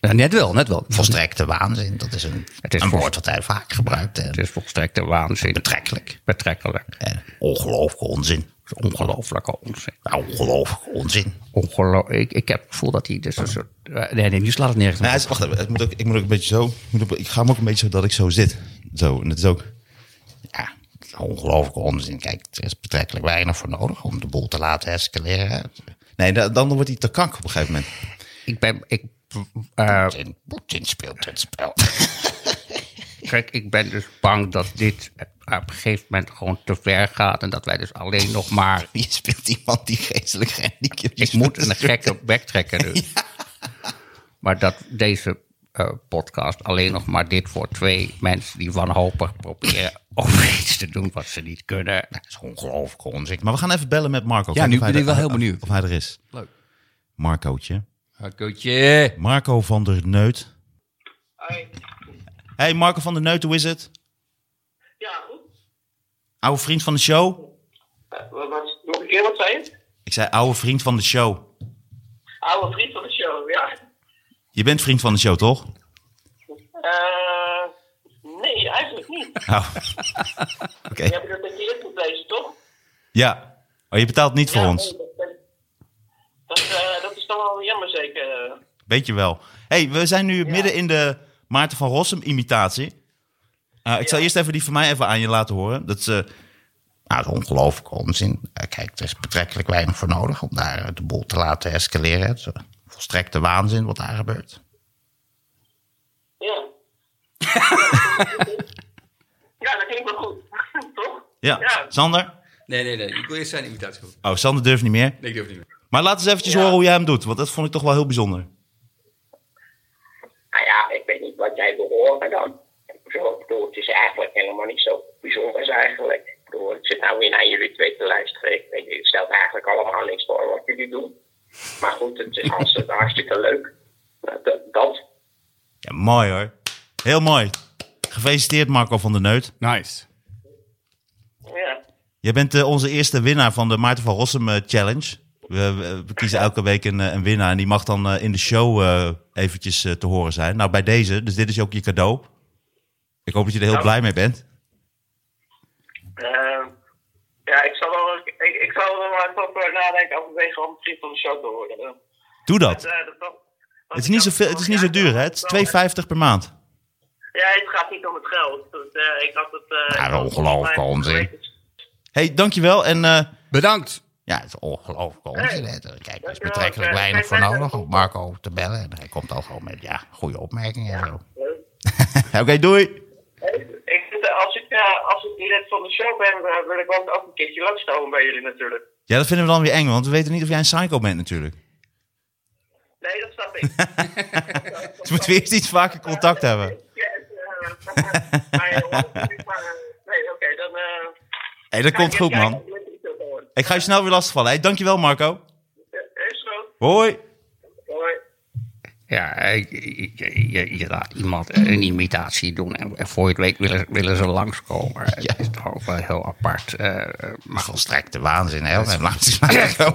Ja, net wel, net wel. volstrekte waanzin, dat is een, Het is een woord wat hij vaak gebruikt. hè. Het is volstrekte waanzin. Betrekkelijk. Betrekkelijk. En ongelooflijke onzin. Ongelooflijke onzin. Nou, ongelooflijke onzin. Ongelo ik, ik heb het gevoel dat hij dus een soort... Eh, Nee, nee, nu slaat het nergens wacht even, het moet ook, ik moet ook een beetje zo. ik moet ook- Ik ga hem ook een beetje zo dat ik zo zit. Zo, en het is ook. Ja, ongelooflijke onzin. Kijk, er is betrekkelijk weinig voor nodig om de boel te laten escaleren. Nee, da- dan wordt hij te kank op een gegeven moment. Ik ben... Ik, eh, Poetin, Poetin speelt het spel. Kijk, ik ben dus bang dat dit eh, op een gegeven moment gewoon te ver gaat. En dat wij dus alleen nog maar Je speelt iemand die geestelijk gehandicapt is. Ik moet een gekke bek trekken dus. Maar dat deze eh, podcast alleen nog maar dit voor twee mensen die wanhopig proberen over iets te doen wat ze niet kunnen. Dat is ongelooflijk onzin. Maar we gaan even bellen met Marco. Ja, nu ben ik wel heel benieuwd. Of hij er is. Leuk. Marcootje. Hakkootje. Marco van der Neut. Hoi. Hey Marco van der Neut, hoe is het? Ja, goed. Oude vriend van de show? Eh, wat, wat, nog een keer, wat zei je? Ik zei oude vriend van de show. Oude vriend van de show, ja. Je bent vriend van de show, toch? Eh, nee, Oh. Oké. Je hebt het met je toch? Ja. Oh, je betaalt niet voor Ja, ons. dat, dat, eh, dat is dan wel jammer, zeker. Weet je wel. hey, we zijn nu midden in de Maarten van Rossum imitatie. Uh, ik zal eerst even die van mij even aan je laten horen. Dat is, uh, nou, dat is ongelooflijk onzin. Uh, kijk, er is betrekkelijk weinig voor nodig om daar de boel te laten escaleren. Het is volstrekte waanzin wat daar gebeurt. Ja. ja, dat klinkt wel goed. toch? Ja. Ja. Sander? Nee, nee, nee. Ik wil eerst zijn imitatie goed. Oh, Sander durft niet meer. Nee, ik durf niet meer. Maar laat eens eventjes Ja. horen hoe jij hem doet. Want dat vond ik toch wel heel bijzonder. Nou ja, ik weet niet wat jij wil horen dan. Zo, ik bedoel, het is eigenlijk helemaal niet zo bijzonders eigenlijk. Ik bedoel, ik zit nou weer naar jullie twee te luisteren. Ik weet, het stelt eigenlijk allemaal niks voor wat jullie doen. Maar goed, het is hartstikke, hartstikke leuk. Nou, dat, dat. Ja, mooi hoor. Heel mooi. Gefeliciteerd Marco van der Neut. Nice. Ja. Jij bent eh, onze eerste winnaar van de Maarten van Rossum eh, Challenge. We, we- we kiezen elke week een, eh, een winnaar en die mag dan in de show eh, eventjes te horen zijn. Nou, bij deze, dus dit is ook je cadeau. Ik hoop dat je er heel blij mee bent. Ja, ik zal wel, ik, ik zal er wel even over nadenken, overwegen om vriend van de show te worden. Doe Dat, dat. dat, dat, Het is niet zo, veel, het is niet zo duur, hè? Het is 2,50 per maand. Ja, het gaat niet om het geld. Dus, eh, ik had het... eh, Ja, ongelooflijk onzin. hey, dankjewel. En eh, Bedankt. Ja, het is ongelooflijk onzin. Kijk, er is betrekkelijk weinig voor nodig om Marco te bellen. En hij komt al gewoon met ja, goede opmerkingen en zo. oké, doei. Ik, als, ik, als ik direct van de show ben, wil ik ook, ook een keertje langskomen bij jullie natuurlijk. Ja, dat vinden we dan weer eng, want we weten niet of jij een psycho bent natuurlijk. Nee, dat snap ik. Dus moeten we eerst iets vaker contact hebben. Ja, maar, eh, maar, Nee, oké, dan... eh, hey, dat komt goed, man. Ik ga je snel weer lastigvallen. Hey, dankjewel, Marco. Hoi. Hoi. Ja, je, je, je- je laat iemand een imitatie doen en, en voor je het weet willen, willen ze langskomen. Het is toch ook wel heel apart. eh, maar volstrekte waanzin, hè?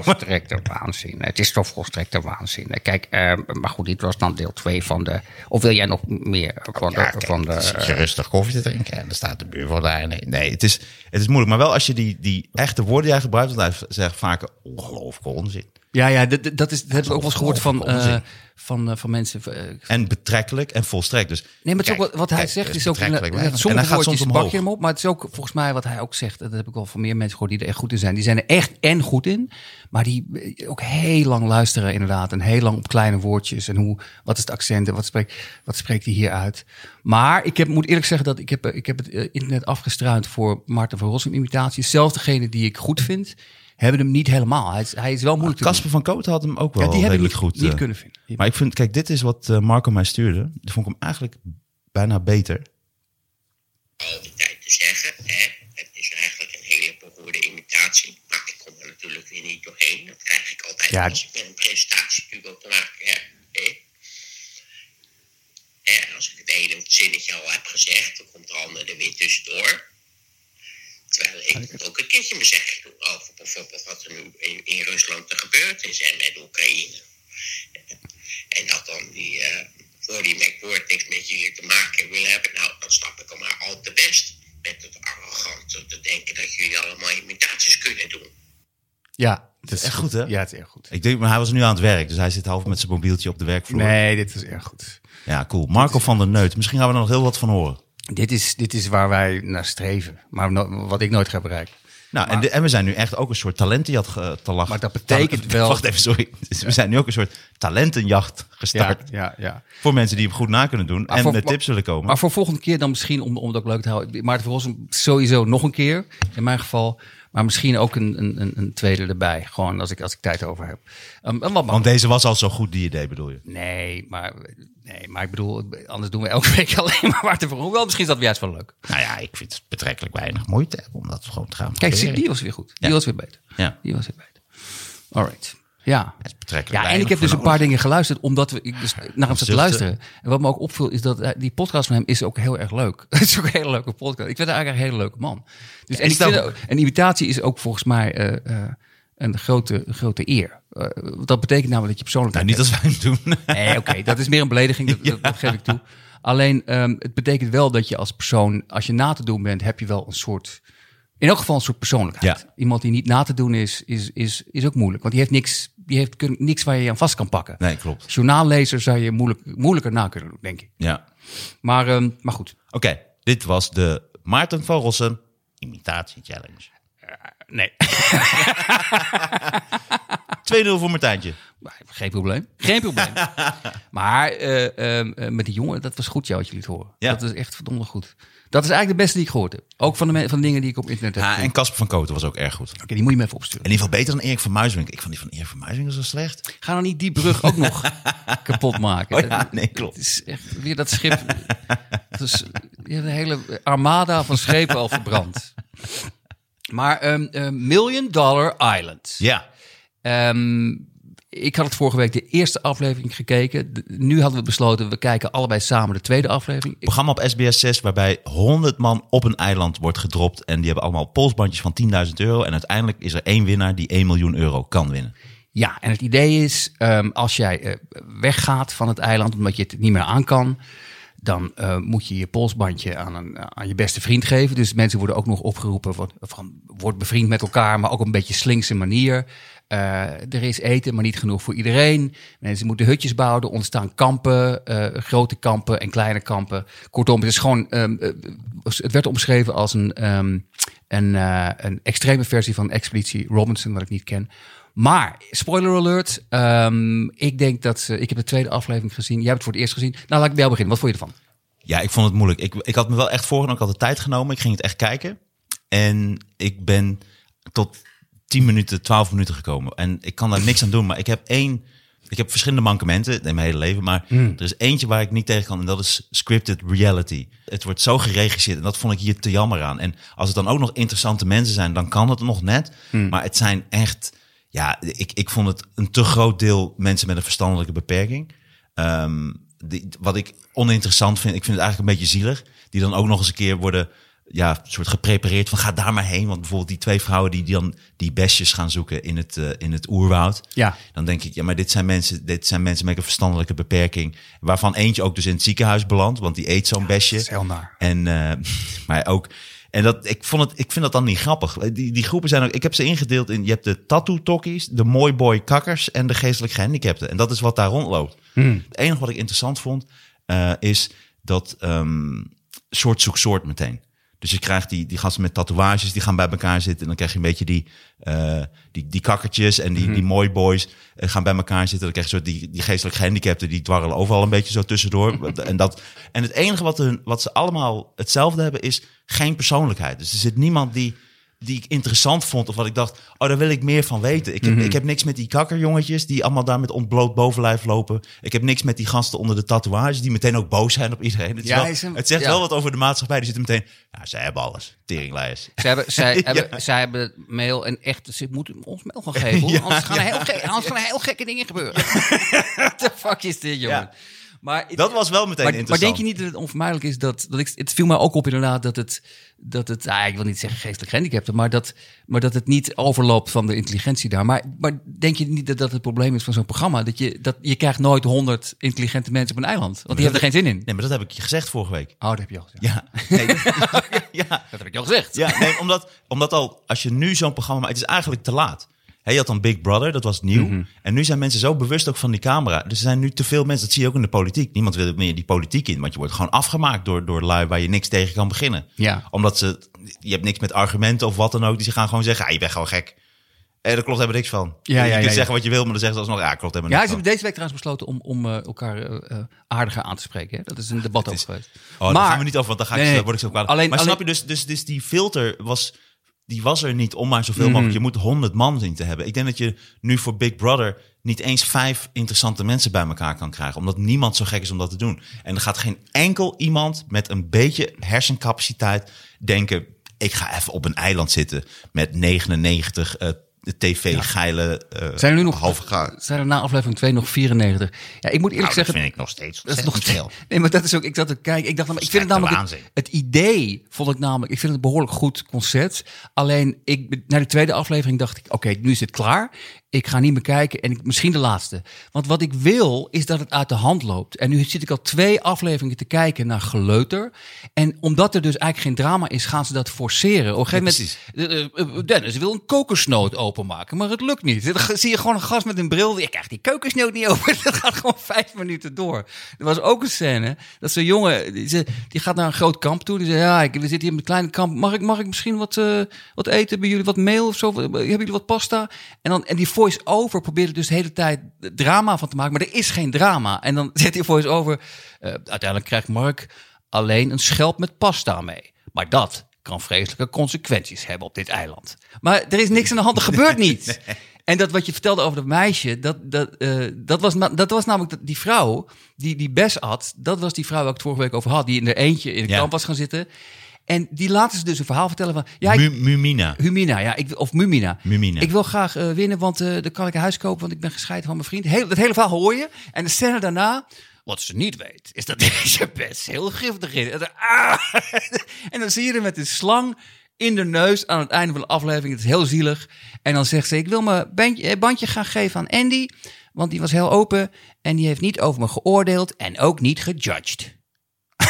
Volstrekte waanzin. Het is toch volstrekte waanzin. Kijk, eh, maar goed, dit was dan deel 2 van de... Of wil jij nog meer van de... van de je rustig koffie te drinken en er staat de buurvrouw daar. Nee, nee het, is, het is moeilijk. Maar wel als je die, die echte woorden die hij gebruikt, hij zegt vaak ongelooflijke onzin. Ja, ja dat, dat, is, dat heb ik ook wel eens gehoord van, onzin. eh, van, eh, van mensen. eh, En betrekkelijk en volstrekt. Dus Nee, maar het is ook kijk, wat, hij kijk, zegt is ook... betrekkelijk ja, weinig. sommige en hij gaat woordjes soms bak je hem op, maar het is ook volgens mij wat hij ook zegt. Dat heb ik wel van meer mensen gehoord die er echt goed in zijn. Die zijn er echt en goed in, maar die eh, ook heel lang luisteren inderdaad. En heel lang op kleine woordjes. En hoe, wat is het accent en wat spreekt, wat spreekt hij hier uit. Maar ik heb, moet eerlijk zeggen dat ik heb, ik heb het internet afgestruind voor Maarten van Rossum imitaties. Zelfs degene die ik goed vind, hebben hem niet helemaal. Hij is, hij is wel moeilijk. Casper van Kooten had hem ook wel Ja, die heb ik redelijk niet, goed. niet kunnen vinden. Maar ik vind, kijk, dit is wat eh, Marco mij stuurde. Dat vond ik hem eigenlijk bijna beter. al die tijd te zeggen. Hè? Het is eigenlijk een hele beroerde imitatie. Maar ik kom er natuurlijk weer niet doorheen. Dat krijg ik altijd Ja. als ik met een presentatieduo te maken heb. Hè? Hè, als ik het ene zinnetje al heb gezegd, dan komt de andere er weer tussendoor. Terwijl ik ook een keertje mijn zegje doe over bijvoorbeeld wat er nu in, in Rusland er gebeurd is en met Oekraïne. En dat dan die voor die McWord niks met jullie te maken willen hebben. Nou, dan snap ik hem maar al te best. Met het arrogante te denken dat jullie allemaal imitaties kunnen doen. ja, het is echt goed, hè? Ja, het is erg goed. Ik denk, maar hij was nu aan het werk. Dus hij zit half met zijn mobieltje op de werkvloer. Nee, dit is erg goed. Ja, cool. Marco van der Neut. Misschien gaan we er nog heel wat van horen. Dit is, dit is waar wij naar streven. Maar no- wat ik nooit ga bereiken. Nou, en, de- en we zijn nu echt ook een soort talentenjacht ge- te lachen. Maar dat betekent wel- Wacht even, sorry. Dus we zijn nu ook een soort talentenjacht gestart. ja, ja. Voor mensen die hem goed na kunnen doen. Maar en voor- met tips willen komen. Maar voor volgende keer dan misschien, om, om het ook leuk te houden. Maarten van Rossum sowieso nog een keer, in mijn geval. Maar misschien ook een, een, een- tweede erbij. Gewoon als ik, als ik tijd over heb. Um, wat Want deze was al zo goed, die idee bedoel je? Nee, maar, nee, maar ik bedoel, anders doen we elke week alleen maar Maarten van Rossum. Wel, misschien is dat juist wel leuk. Nou ja, ik vind het betrekkelijk weinig moeite om dat gewoon te gaan Kijk, proberen. die was weer goed. Die Ja. was weer beter. Ja. Die was weer beter. Alright. Ja. Ja, en ik heb dus een paar dingen geluisterd, omdat we, ik dus naar hem zat te luisteren. En wat me ook opviel, is dat eh, die podcast van hem is ook heel erg leuk. Het is ook een hele leuke podcast. Ik vind hem eigenlijk een hele leuke man. Dus, en, ik dat vind, ook. ook- en imitatie is ook volgens mij eh, eh, een grote, grote eer. Dat betekent namelijk dat je persoonlijk... Nou, niet als wij hem doen. Nee, oké, dat is meer een belediging, dat, dat, dat geef ik toe. Alleen, ehm, het betekent wel dat je als persoon, als je na te doen bent, heb je wel een soort, in elk geval een soort persoonlijkheid. Ja. Iemand die niet na te doen is, is, is, is ook moeilijk. Want die heeft niks, die heeft kun- niks waar je je aan vast kan pakken. Nee, klopt. Journaallezer zou je moeilijk, moeilijker na kunnen doen, denk ik. Ja. Maar, ehm, maar goed, Oké, dit was de Maarten van Rossum Imitatie Challenge. nee. 2-0 voor Martijntje. Geen probleem. Geen probleem. maar eh, ehm, eh, met die jongen, dat was goed, jou wat je liet horen. Ja. Dat is echt verdomd goed. Dat is eigenlijk de beste die ik gehoord heb. Ook van de, van de dingen die ik op internet heb Ja, en Casper van Koten was ook erg goed. Oké, die moet je me even opsturen. In ieder geval beter dan Erik van Muiswinkel. Ik vond die van Erik van Muiswinkel zo slecht. Ga dan niet die brug ook nog kapot maken. Oh ja, nee, klopt. Het is echt weer dat schip. Dus, je hebt een hele armada van schepen al verbrand. Maar ehm, Million Dollar Island. Ja. Ehm, ik had het vorige week de eerste aflevering gekeken. Nu hadden we besloten, we kijken allebei samen de tweede aflevering. Programma op SBS 6 waarbij 100 man op een eiland wordt gedropt. En die hebben allemaal polsbandjes van 10.000 euro. En uiteindelijk is er één winnaar die 1 miljoen euro kan winnen. Ja, en het idee is, ehm, als jij eh, weggaat van het eiland omdat je het niet meer aan kan, dan eh, moet je je polsbandje aan, een, aan je beste vriend geven. Dus mensen worden ook nog opgeroepen, van, van, word bevriend met elkaar, maar ook op een beetje slinkse manier. Eh, er is eten, maar niet genoeg voor iedereen. Mensen moeten hutjes bouwen. Er ontstaan kampen, eh, grote kampen en kleine kampen. Kortom, het is gewoon. ehm, eh, het werd omschreven als een, ehm, een, een extreme versie van Expeditie Robinson, wat ik niet ken. Maar, spoiler alert. ehm, ik denk dat ze. Ik heb de tweede aflevering gezien. Jij hebt het voor het eerst gezien. Nou, laat ik bij jou beginnen. Wat vond je ervan? Ja, ik vond het moeilijk. Ik, ik had me wel echt voorgenomen. Ik had de tijd genomen. Ik ging het echt kijken. En ik ben tot 10 minuten, 12 minuten gekomen. En ik kan daar niks aan doen. Maar ik heb één. Ik heb verschillende mankementen in mijn hele leven. Maar er is eentje waar ik niet tegen kan. En dat is scripted reality. Het wordt zo geregisseerd. En dat vond ik hier te jammer aan. En als het dan ook nog interessante mensen zijn, dan kan het nog net. Maar het zijn echt. Ja, ik, ik vond het een te groot deel mensen met een verstandelijke beperking. Ehm, die, wat ik oninteressant vind, ik vind het eigenlijk een beetje zielig. Die dan ook nog eens een keer worden ja, soort geprepareerd van ga daar maar heen. Want bijvoorbeeld die twee vrouwen die, die dan die besjes gaan zoeken in het, eh, in het oerwoud. Ja. Dan denk ik, ja, maar dit zijn mensen, dit zijn mensen met een verstandelijke beperking. Waarvan eentje ook dus in het ziekenhuis belandt, want die eet zo'n besje. heel naar. En, eh, maar ook, en dat, ik, vond het, ik vind dat dan niet grappig. Die, die groepen zijn ook, ik heb ze ingedeeld in, je hebt de tattoo-tokkies, de mooi boy kakkers en de geestelijk gehandicapten. En dat is wat daar rondloopt. Het enige wat ik interessant vond, eh, is dat ehm, soort zoekt soort meteen. Dus je krijgt die, die gasten met tatoeages, die gaan bij elkaar zitten. En dan krijg je een beetje die, eh, die, die kakkertjes en die, die mooi boys eh, gaan bij elkaar zitten. Dan krijg je soort die, die geestelijk gehandicapten, die dwarrelen overal een beetje zo tussendoor. en, dat, en het enige wat, hun, wat ze allemaal hetzelfde hebben, is geen persoonlijkheid. Dus er zit niemand die, die ik interessant vond. Of wat ik dacht, oh, daar wil ik meer van weten. Ik heb, ik heb niks met die kakkerjongetjes die allemaal daar met ontbloot bovenlijf lopen. Ik heb niks met die gasten onder de tatoeages die meteen ook boos zijn op iedereen. Het, Ja, wel- een- het zegt ja. wel wat over de maatschappij. Die zitten meteen, ja, zij hebben alles. Teringlijers. Zij hebben, zij, Ja. hebben, zij hebben mail en echt, ze moeten ons mail gaan geven. anders, gaan heel gek- anders gaan heel gekke dingen gebeuren. What the fuck is dit, jongen? Maar, Dat was wel meteen maar, maar interessant. denk je niet dat het onvermijdelijk is dat, dat ik, het viel mij ook op inderdaad dat het, dat het, ah, ik wil niet zeggen geestelijk gehandicapten, maar dat, maar dat het niet overloopt van de intelligentie daar. Maar, maar denk je niet dat dat het probleem is van zo'n programma? Dat je, dat je krijgt nooit honderd intelligente mensen op een eiland, want die hebben er geen zin in. Nee, maar dat heb ik je gezegd vorige week. Oh, dat heb je al gezegd. Ja, nee, dat, ja, Dat heb ik al gezegd. ja nee, omdat, omdat al, als je nu zo'n programma maakt, het is eigenlijk te laat. Hè, je had dan Big Brother, dat was nieuw. Mhm. En nu zijn mensen zo bewust ook van die camera. Dus er zijn nu te veel mensen, dat zie je ook in de politiek. Niemand wil meer die politiek in, want je wordt gewoon afgemaakt door, door lui waar je niks tegen kan beginnen. Ja. Omdat ze, je hebt niks met argumenten of wat dan ook. Die ze gaan gewoon zeggen, ah, je bent gewoon gek. Eh, daar klopt helemaal niks van. Ja, je ja, kunt ja, ja. zeggen wat je wil, maar dan zeggen ze alsnog, ja, klopt helemaal Ja, niks ze van. hebben deze week trouwens besloten om, om eh, elkaar eh, aardiger aan te spreken. Hè? Dat is een debat over geweest. Oh, daar gaan we niet over, want dan ga ik, Nee, word ik zo kwaad. Alleen- maar alleen- snap je, dus, dus, dus die filter was, die was er niet om maar zoveel Mhm. mogelijk. Je moet honderd man zien te hebben. Ik denk dat je nu voor Big Brother niet eens vijf interessante mensen bij elkaar kan krijgen. Omdat niemand zo gek is om dat te doen. En er gaat geen enkel iemand met een beetje hersencapaciteit denken... ik ga even op een eiland zitten met 99 eh, tv-geile eh Zijn er nu nog halve Zijn er na aflevering 2 nog 94? Ja, ik moet eerlijk Nou, dat zeggen. vind ik nog steeds Dat is ontzettend nog veel. Nee, maar dat is ook. Ik zat te kijken. Ik dacht, nou, ik vind het namelijk het, idee vond ik namelijk. Ik vind het een behoorlijk goed concept. Alleen ik na de tweede aflevering dacht ik, oké, nu is het klaar. Ik ga niet meer kijken en ik, misschien de laatste. Want wat ik wil is dat het uit de hand loopt. En nu zit ik al twee afleveringen te kijken naar geleuter. En omdat er dus eigenlijk geen drama is, gaan ze dat forceren. Op een gegeven moment, eh, eh, Dennis wil een kokosnoot openmaken, maar het lukt niet. Dan zie je gewoon een gast met een bril. Je krijgt die kokosnoot niet open. Dat gaat gewoon vijf minuten door. Er was ook een scène dat zo'n jongen, die, gaat naar een groot kamp toe. Die zegt, ja, ik, we zitten hier met een klein kamp. Mag ik, mag ik misschien wat, eh, wat eten bij jullie? Wat meel of zo? Hebben jullie wat pasta? En, dan, en die voice-over probeerde dus de hele tijd drama van te maken. Maar er is geen drama. En dan zet die voice-over. eh, uiteindelijk krijgt Mark alleen een schelp met pasta mee. Maar dat kan vreselijke consequenties hebben op dit eiland. Maar er is niks aan de hand, er gebeurt niets. En dat wat je vertelde over dat meisje, dat, dat, eh, dat, was, dat was namelijk dat- die vrouw die die Bes had. Dat was die vrouw waar ik het vorige week over had, die in er eentje in de Ja. kamp was gaan zitten. En die laten ze dus een verhaal vertellen van... Ja, ik- Mumina. Humina, ja, ik, of Mumina. Mumina. Ik wil graag eh, winnen, want eh, dan kan ik een huis kopen, want ik ben gescheiden van mijn vriend. Heel, dat hele verhaal hoor je. En de scène daarna, wat ze niet weet, is dat deze best heel giftig is. En dan, ah! en dan zie je er met een slang in de neus aan het einde van de aflevering. Het is heel zielig. En dan zegt ze, ik wil mijn bandje, eh, bandje gaan geven aan Andy, want die was heel open en die heeft niet over me geoordeeld en ook niet gejudged.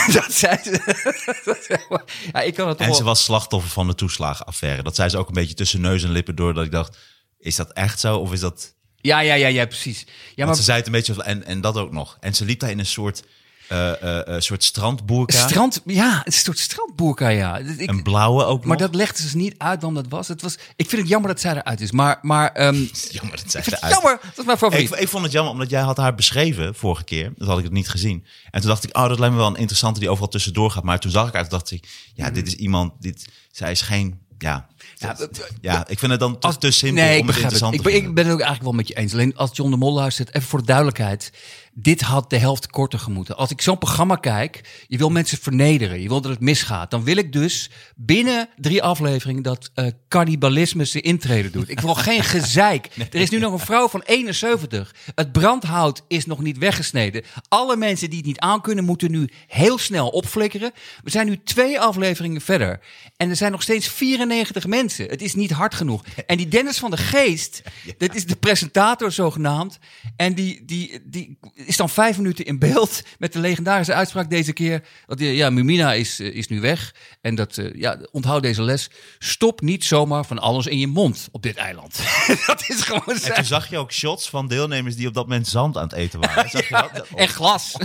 dat zei ze. Ja, ik kan het En ze was slachtoffer van de toeslagenaffaire. Dat zei ze ook een beetje tussen neus en lippen door. Dat ik dacht, Is dat echt zo? Of is dat... Ja, ja, ja, ja, precies. Ja, Want maar ze zei het een beetje... En, en dat ook nog. En ze liep daar in een soort, eh eh, eh, soort strandboerka. strand, ja, het is een soort strandboerka, ja. Ik, Een blauwe ook maar nog. dat legde ze dus niet uit waarom dat was. Het was. Ik vind het jammer dat zij eruit is, maar, maar ehm, Jammer dat zij eruit- jammer. Dat is mijn favoriet. Ik, ik vond het jammer, omdat jij had haar beschreven vorige keer. Dat had ik het niet gezien. En toen dacht ik, oh, dat lijkt me wel een interessante die overal tussendoor gaat. Maar toen zag ik haar, toen dacht ik, ja, dit is iemand, dit, zij is geen, ja... Ja, Ja, ik vind het dan Als- te simpel nee, ik om het Ik ben, ik ben het ook eigenlijk wel met je eens. Alleen als John de Mol luistert, even voor de duidelijkheid. Dit had de helft korter gemoeten. Als ik zo'n programma kijk, je wil mensen vernederen. Je wil dat het misgaat. Dan wil ik dus binnen drie afleveringen dat eh cannibalisme zijn intrede doet. Ik wil geen gezeik. Er is nu nog een vrouw van 71. Het brandhout is nog niet weggesneden. Alle mensen die het niet aankunnen, moeten nu heel snel opflikkeren. We zijn nu twee afleveringen verder. En er zijn nog steeds 94 mensen. Het is niet hard genoeg. En die Dennis van de Geest, dat is de presentator zogenaamd. En die, die, die is dan vijf minuten in beeld met de legendarische uitspraak deze keer. Dat, die- ja, Mumina is, eh, is nu weg. En dat, eh, ja, onthoud deze les. Stop niet zomaar van alles in je mond op dit eiland. dat is gewoon En toen zag je ook shots van deelnemers die op dat moment zand aan het eten waren. Zag je dat? En glas.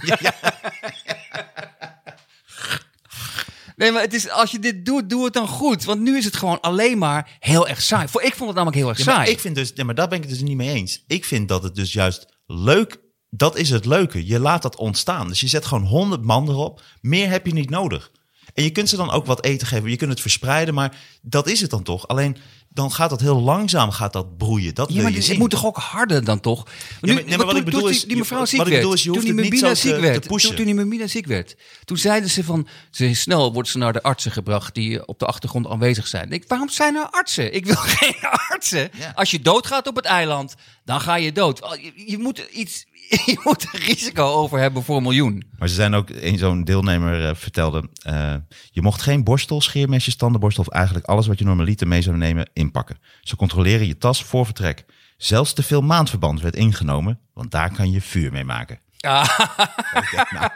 Nee, maar het is, als je dit doet, doe het dan goed. Want nu is het gewoon alleen maar heel erg saai. Voor, ik vond het namelijk heel erg Ja, maar saai. ik vind dus, ja, maar daar ben ik het dus niet mee eens. Ik vind dat het dus juist leuk, dat is het leuke. Je laat dat ontstaan. Dus je zet gewoon honderd man erop. Meer heb je niet nodig. En je kunt ze dan ook wat eten geven. Je kunt het verspreiden, maar dat is het dan toch. Alleen dan gaat dat heel langzaam gaat dat broeien. Dat Ja, maar je het moet toch ook harder dan toch? Want Ja, maar- nee, maar wat ik bedoel toen is, die, mevrouw wat ziek ik werd, bedoel is, je toen hoeft die het niet te- ziek te werd, pushen. toen, toen die ziek werd, toen zeiden ze van, ze snel wordt ze naar de artsen gebracht die op de achtergrond aanwezig zijn. Ik, waarom zijn er artsen? Ik wil geen artsen. Ja. Als je doodgaat op het eiland, dan ga je dood. Oh, Je, je moet iets, je moet een risico over hebben voor een miljoen. Maar ze zijn ook, een zo'n deelnemer eh, vertelde, eh, je mocht geen borstel, scheermesjes, tandenborstel of eigenlijk alles wat je normaliter mee zou nemen inpakken. Ze controleren je tas voor vertrek. Zelfs te veel maandverband werd ingenomen, want daar kan je vuur mee maken. Nou,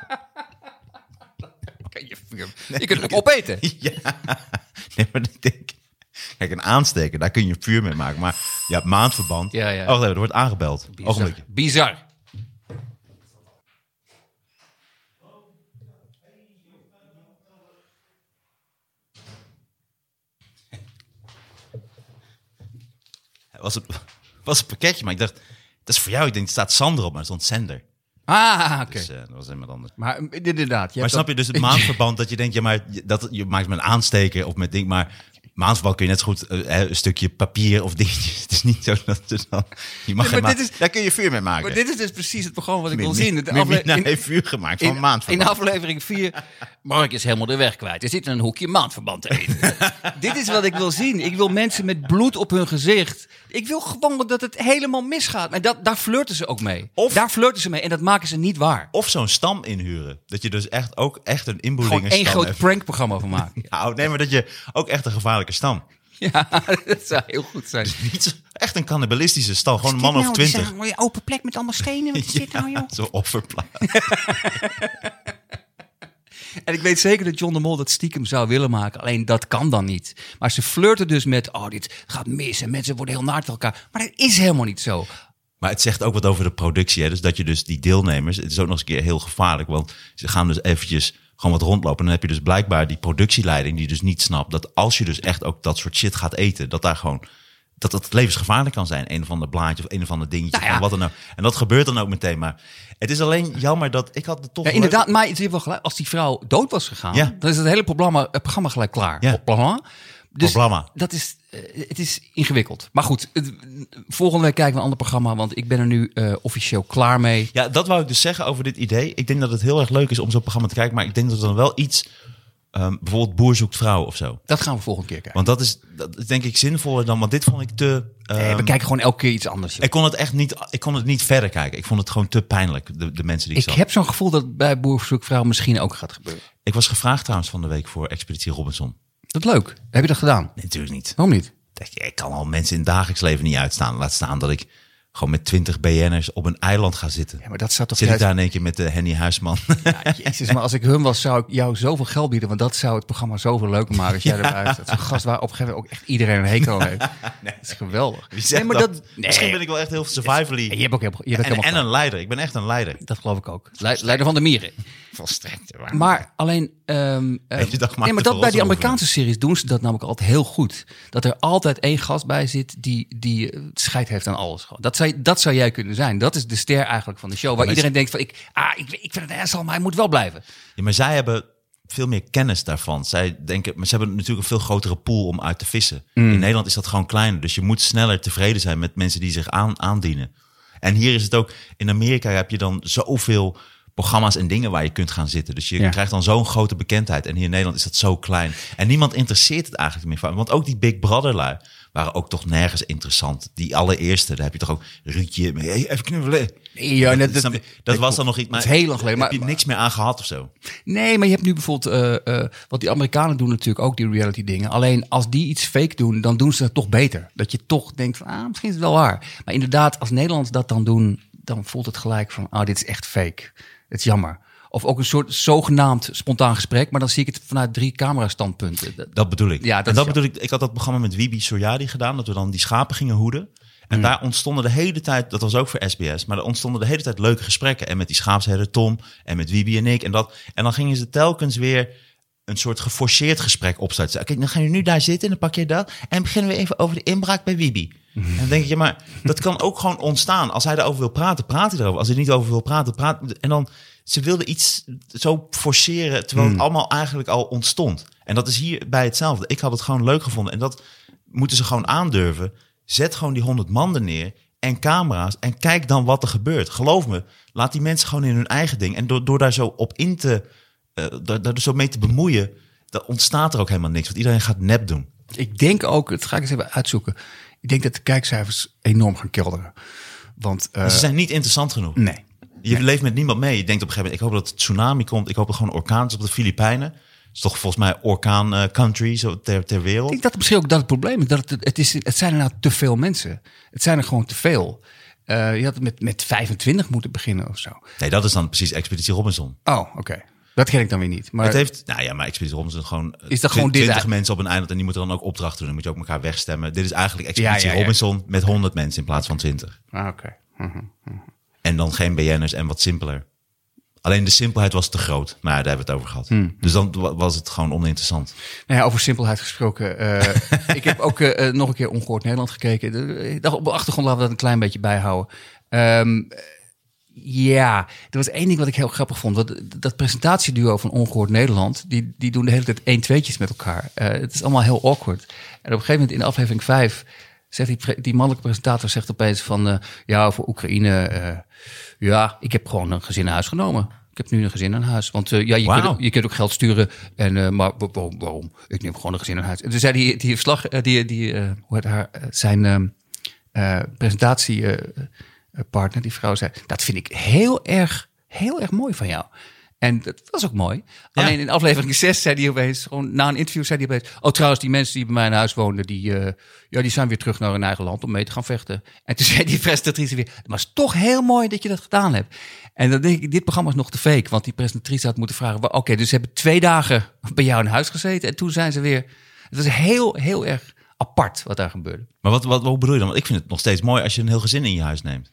Kan je, vuur- je kunt het opeten. ja. Nee, maar ik denk, kijk, een aansteker, daar kun je vuur mee maken. Maar ja, maandverband. Ja, ja. Oh, er wordt aangebeld. Ogenblikje. Bizar. Was, een, was een pakketje, maar ik dacht, dat is voor jou. Ik denk, er staat Sander op, maar er stond zender. Ah, oké. Dus eh, dat was iemand anders. Maar eh, inderdaad. Maar snap je dus het maandverband dat je denkt, ja, maar je- dat, je maakt met een aansteker of met ding, maar maandverband kun je net zo goed eh, een stukje papier of dingetjes. Het is niet zo dat dan, je mag Nee, maar ma- dit is- daar kun je vuur mee maken. Maar dit is dus precies het programma wat ik wil zien. De Mimina afle- in- heeft vuur gemaakt van in, in aflevering 4. Mark is helemaal de weg kwijt. Er zit in een hoekje maandverband te eten. Dit is wat ik wil zien. Ik wil mensen met bloed op hun gezicht. Ik wil gewoon dat het helemaal misgaat. En dat, daar flirten ze ook mee. Of- daar flirten ze mee en dat maken ze niet waar. Of zo'n stam inhuren. Dat je dus echt ook echt een inboedelingstam Gewoon één groot prankprogramma van maken. Nou, nee, maar dat je ook echt een gevaarlijke stam. Ja, dat zou heel goed zijn. Niet zo- echt een cannibalistische stam. Gewoon een man of twintig. Een open plek met allemaal stenen. Wat is dit nou, joh? Zo'n offerplaat. En ik weet zeker dat John de Mol dat stiekem zou willen maken. Alleen dat kan dan niet. Maar ze flirten dus met, oh, dit gaat mis en mensen worden heel naar elkaar. Maar dat is helemaal niet zo. Maar het zegt ook wat over de productie. Hè? Dus dat je dus die deelnemers, het is ook nog eens een keer heel gevaarlijk. Want ze gaan dus eventjes gewoon wat rondlopen. En dan heb je dus blijkbaar die productieleiding die dus niet snapt. Dat als je dus echt ook dat soort shit gaat eten, dat daar gewoon... Dat dat levensgevaarlijk kan zijn. Een of ander blaadje of een of ander dingetje. Nou ja. of wat dan ook. En dat gebeurt dan ook meteen. Maar het is alleen jammer dat ik had het toch... Ja, inderdaad, maar het is wel gelijk. Als die vrouw dood was gegaan, Ja. dan is het hele programma, het programma gelijk klaar. Ja. Programma. Dus dat is, eh, het is ingewikkeld. Maar goed, het- volgende week kijken we een ander programma, want ik ben er nu eh, officieel klaar mee. Ja, dat wou ik dus zeggen over dit idee. Ik denk dat het heel erg leuk is om zo'n programma te kijken. Maar ik denk dat er dan wel iets... ehm, bijvoorbeeld Boer zoekt vrouw of zo. Dat gaan we volgende keer kijken. Want dat is, dat is denk ik zinvoller dan... Want dit vond ik te... Nee, ehm, we kijken gewoon elke keer iets anders. joh. Ik kon het echt niet, ik kon het niet verder kijken. Ik vond het gewoon te pijnlijk, de, de mensen die ik, Ik zag. heb zo'n gevoel dat bij Boerzoekvrouw misschien ook gaat gebeuren. Ik was gevraagd trouwens van de week voor Expeditie Robinson. Dat leuk. Heb je dat gedaan? Nee, natuurlijk niet. Waarom niet? Ik, ik kan al mensen in het dagelijks leven niet uitstaan. Laat staan dat ik gewoon met 20 BN'ers op een eiland ga zitten. Ja, maar dat zou toch Zit ik daar in één keer met de Henny Huisman. Ja, jezus, maar als ik hun was, zou ik jou zoveel geld bieden. Want dat zou het programma zoveel leuker maken als jij erbij staat. Zo'n gast waar op een gegeven moment ook echt iedereen een hekel aan heeft. Dat is geweldig. Zegt maar dat? dat, Misschien ben ik wel echt heel survivally. Je hebt ook heel, je bent en, helemaal en klaar. een leider. Ik ben echt een leider. Dat geloof ik ook. Le- Leider van de mieren. Volstrekt waar. Maar alleen. Heb je dat gemaakt nee, maar dat bij die Amerikaanse series doen ze dat namelijk altijd heel goed. Dat er altijd één gast bij zit die, die eh, scheid heeft aan alles. Gewoon. Dat, zou, dat zou jij kunnen zijn. Dat is de ster eigenlijk van de show. Waar maar iedereen denkt van ik, ah, ik, ik vind het een asshole, maar hij moet wel blijven. Ja, maar zij hebben veel meer kennis daarvan. Zij denken, maar ze hebben natuurlijk een veel grotere pool om uit te vissen. Mm. In Nederland is dat gewoon kleiner. Dus je moet sneller tevreden zijn met mensen die zich aan, aandienen. En hier is het ook, in Amerika heb je dan zoveel programma's en dingen waar je kunt gaan zitten. Dus je Ja. krijgt dan zo'n grote bekendheid. En hier in Nederland is dat zo klein. En niemand interesseert het eigenlijk meer van. Want ook die Big Brother lui waren ook toch nergens interessant. Die allereerste, daar heb je toch ook Ruudje, hey, even knuffelen. Ja, dat, Dat, je? dat was dan nog iets, maar dat is heel lang geleden, heb je niks meer aan gehad of zo. Nee, maar je hebt nu bijvoorbeeld, eh, wat die Amerikanen doen natuurlijk ook, die reality dingen. Alleen als die iets fake doen, dan doen ze dat toch beter. Dat je toch denkt van, ah, misschien is het wel waar. Maar inderdaad, als Nederlanders dat dan doen, dan voelt het gelijk van, ah, dit is echt fake. Het is jammer. Of ook een soort zogenaamd spontaan gesprek, maar dan zie ik het vanuit drie camera-standpunten. Dat- bedoel ik. Ja, dat en dat bedoel ik. Ik had dat programma met Wibi Soriadi gedaan, dat we dan die schapen gingen hoeden. En daar ontstonden de hele tijd, dat was ook voor SBS, maar er ontstonden de hele tijd leuke gesprekken. En met die schaapsherder Tom en met Wibi en ik en dat. En dan gingen ze telkens weer een soort geforceerd gesprek opstarten. Oké, dan gaan we nu daar zitten en dan pak je dat. En beginnen we even over de inbraak bij Wibi. En dan denk ja, maar dat kan ook gewoon ontstaan. Als hij daarover wil praten, praat hij erover. Als hij niet over wil praten, praat En dan, ze wilden iets zo forceren, terwijl het allemaal eigenlijk al ontstond. En dat is hier bij hetzelfde. Ik had het gewoon leuk gevonden. En dat moeten ze gewoon aandurven. Zet gewoon die honderd man er neer en camera's en kijk dan wat er gebeurt. Geloof me, laat die mensen gewoon in hun eigen ding. En door, door daar zo op in te, eh, daar, daar zo mee te bemoeien, dan ontstaat er ook helemaal niks. Want iedereen gaat nep doen. Ik denk ook, het ga ik eens even uitzoeken. Ik denk dat de kijkcijfers enorm gaan kelderen. Want, eh, ze zijn niet interessant genoeg. nee. Je leeft met niemand mee. Je denkt op een gegeven moment, ik hoop dat het tsunami komt. Ik hoop dat gewoon orkaan is op de Filipijnen. Het is toch volgens mij orkaan eh, country zo ter, ter Ik wereld. denk dat misschien ook dat het probleem is. Dat het, het, is, het zijn er nou te veel mensen. Het zijn er gewoon te veel. Eh, je had het met, met 25 moeten beginnen of zo. Nee, dat is dan precies Expeditie Robinson. Oh, oké. Dat ken ik dan weer niet. Maar het heeft, nou ja, maar Expeditie Robinson is gewoon Is dat gewoon dit 20 uit- mensen op een eiland en die moeten dan ook opdrachten doen. Dan moet je ook elkaar wegstemmen. Dit is eigenlijk Expeditie Ja, ja, ja. Robinson met 100 mensen in plaats van 20. Ah, oké. Mhm. En dan geen BN'ers en wat simpeler. Alleen de simpelheid was te groot. Maar daar hebben we het over gehad. Hmm. Dus dan wa- was het gewoon oninteressant. Nou ja, over simpelheid gesproken. eh, ik heb ook eh, eh, nog een keer Ongehoord Nederland gekeken. De- Ik dacht op de achtergrond laten we dat een klein beetje bijhouden. Ehm, ja, er was één ding wat ik heel grappig vond. Dat, dat presentatieduo van Ongehoord Nederland, die, die doen de hele tijd één tweetjes met elkaar. Eh, het is allemaal heel awkward. En op een gegeven moment in aflevering 5 zegt die, die mannelijke presentator zegt opeens van... eh, ja, voor Oekraïne, eh, ja, ik heb gewoon een gezin naar huis genomen. Ik heb nu een gezin aan huis. Want ja, je, kunt, je kunt ook geld sturen. En, maar wa- waarom, waarom? Ik neem gewoon een gezin aan huis. En toen zei die, die verslag, die, die, hoe heet haar, zijn ehm, eh, presentatiepartner, die vrouw zei, dat vind ik heel erg, heel erg mooi van jou. En dat was ook mooi. Alleen in aflevering 6 zei hij opeens, gewoon na een interview zei hij opeens, oh trouwens, die mensen die bij mij in huis woonden, die, eh, ja, die zijn weer terug naar hun eigen land om mee te gaan vechten. En toen zei die presentatrice weer, maar het is toch heel mooi dat je dat gedaan hebt. En dan denk ik, dit programma is nog te fake, want die presentatrice had moeten vragen, oké, dus ze hebben twee dagen bij jou in huis gezeten en toen zijn ze weer, het was heel, heel erg apart wat daar gebeurde. Maar wat, wat, wat bedoel je dan? Want ik vind het nog steeds mooi als je een heel gezin in je huis neemt.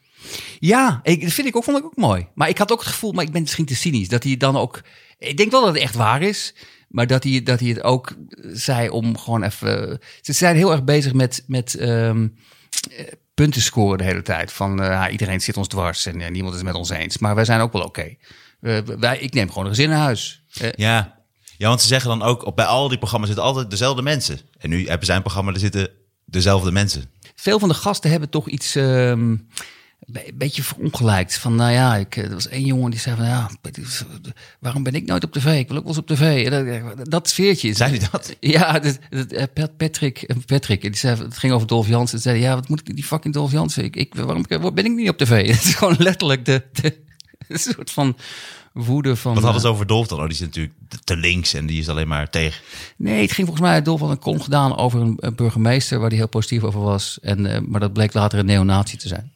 Ja, ik, dat vind ik ook, vond ik ook mooi. Maar ik had ook het gevoel, maar ik ben misschien te cynisch, dat hij dan ook. Ik denk wel dat het echt waar is, maar dat hij, dat hij het ook zei om gewoon even. Ze zijn heel erg bezig met, met ehm, eh, punten scoren de hele tijd. Van ja, iedereen zit ons dwars en eh, niemand is het met ons eens. Maar wij zijn ook wel oké. Wij, ik neem gewoon een gezin naar huis. Ja. ja, want ze zeggen dan ook, op, bij al die programma's zitten altijd dezelfde mensen. En nu hebben zij een programma, daar zitten dezelfde mensen. veel van de gasten hebben toch iets ehm, een beetje verongelijkt. Van nou ja, ik, er was één jongen die zei van ja, waarom ben ik nooit op tv? Ik wil ook wel eens op tv. Dat, dat sfeertje. Zei hij dat? Ja, dat, dat, eh, Pat- Patrick, eh, Patrick, die zei, het ging over Dolph Jansen. Zei ja, wat moet ik die fucking Dolph Jansen? Ik, ik, waarom ben ik niet op tv? Het is gewoon letterlijk de, de een soort van woede van. Wat hadden ze eh, over Dolf dan? Oh, die is natuurlijk te links en die is alleen maar tegen. Nee, het ging volgens mij Dolph had een column gedaan over een, burgemeester waar hij heel positief over was. En, eh, maar dat bleek later een neonazi te zijn.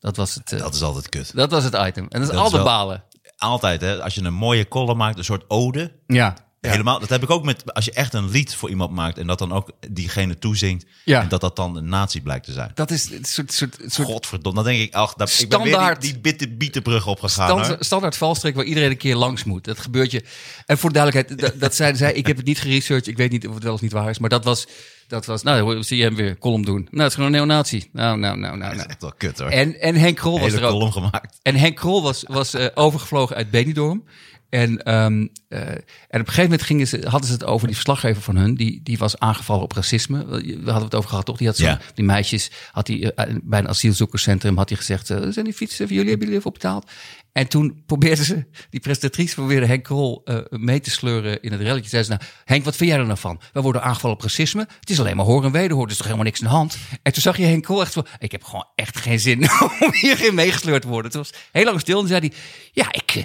Dat was het, eh, Dat is altijd kut. dat was het item. En dat is Dat is altijd wel- balen. Altijd, hè. Als je een mooie column maakt, een soort ode. Ja. Ja. Helemaal, dat heb ik ook met als je echt een lied voor iemand maakt en dat dan ook diegene toezingt Ja. en dat dat dan een nazi blijkt te zijn. Dat is een soort, soort, soort Godverdomme, dan denk ik, ach, daar, ik ben weer Standaard. die, die bitte, bietenbrug opgegaan. stand, hoor. standaard valstrik waar iedereen een keer langs moet. Dat gebeurt je. En voor de duidelijkheid, dat, dat zeiden zij. Ik heb het niet geresearched. Ik weet niet of het wel of niet waar is. Maar dat was, dat was nou, zie je hem weer column doen. Nou, het is gewoon een neonazi. Nou, nou, nou, nou. Dat is nou. echt wel kut hoor. En, en Henk Krol was Hele er ook. column gemaakt. En Henk Krol was, was eh, overgevlogen uit Benidorm. En, ehm, eh, en op een gegeven moment gingen ze, hadden ze het over die verslaggever van hun. Die, die was aangevallen op racisme. We hadden het over gehad, toch? Die had zo, Ja. die meisjes, had die, eh, bij een asielzoekerscentrum had hij gezegd... eh, zijn die fietsen voor jullie, hebben jullie even betaald? En toen probeerden ze, die presentatrice probeerde Henk Krol eh, mee te sleuren in het relletje. Zei ze nou, Henk, wat vind jij er nou van? We worden aangevallen op racisme. Het is alleen maar hoor en wederhoor, er is toch helemaal niks aan de hand? En toen zag je Henk Krol echt zo, ik heb gewoon echt geen zin om hierin meegesleurd te worden. Het was heel lang stil en toen zei hij, ja, ik, eh,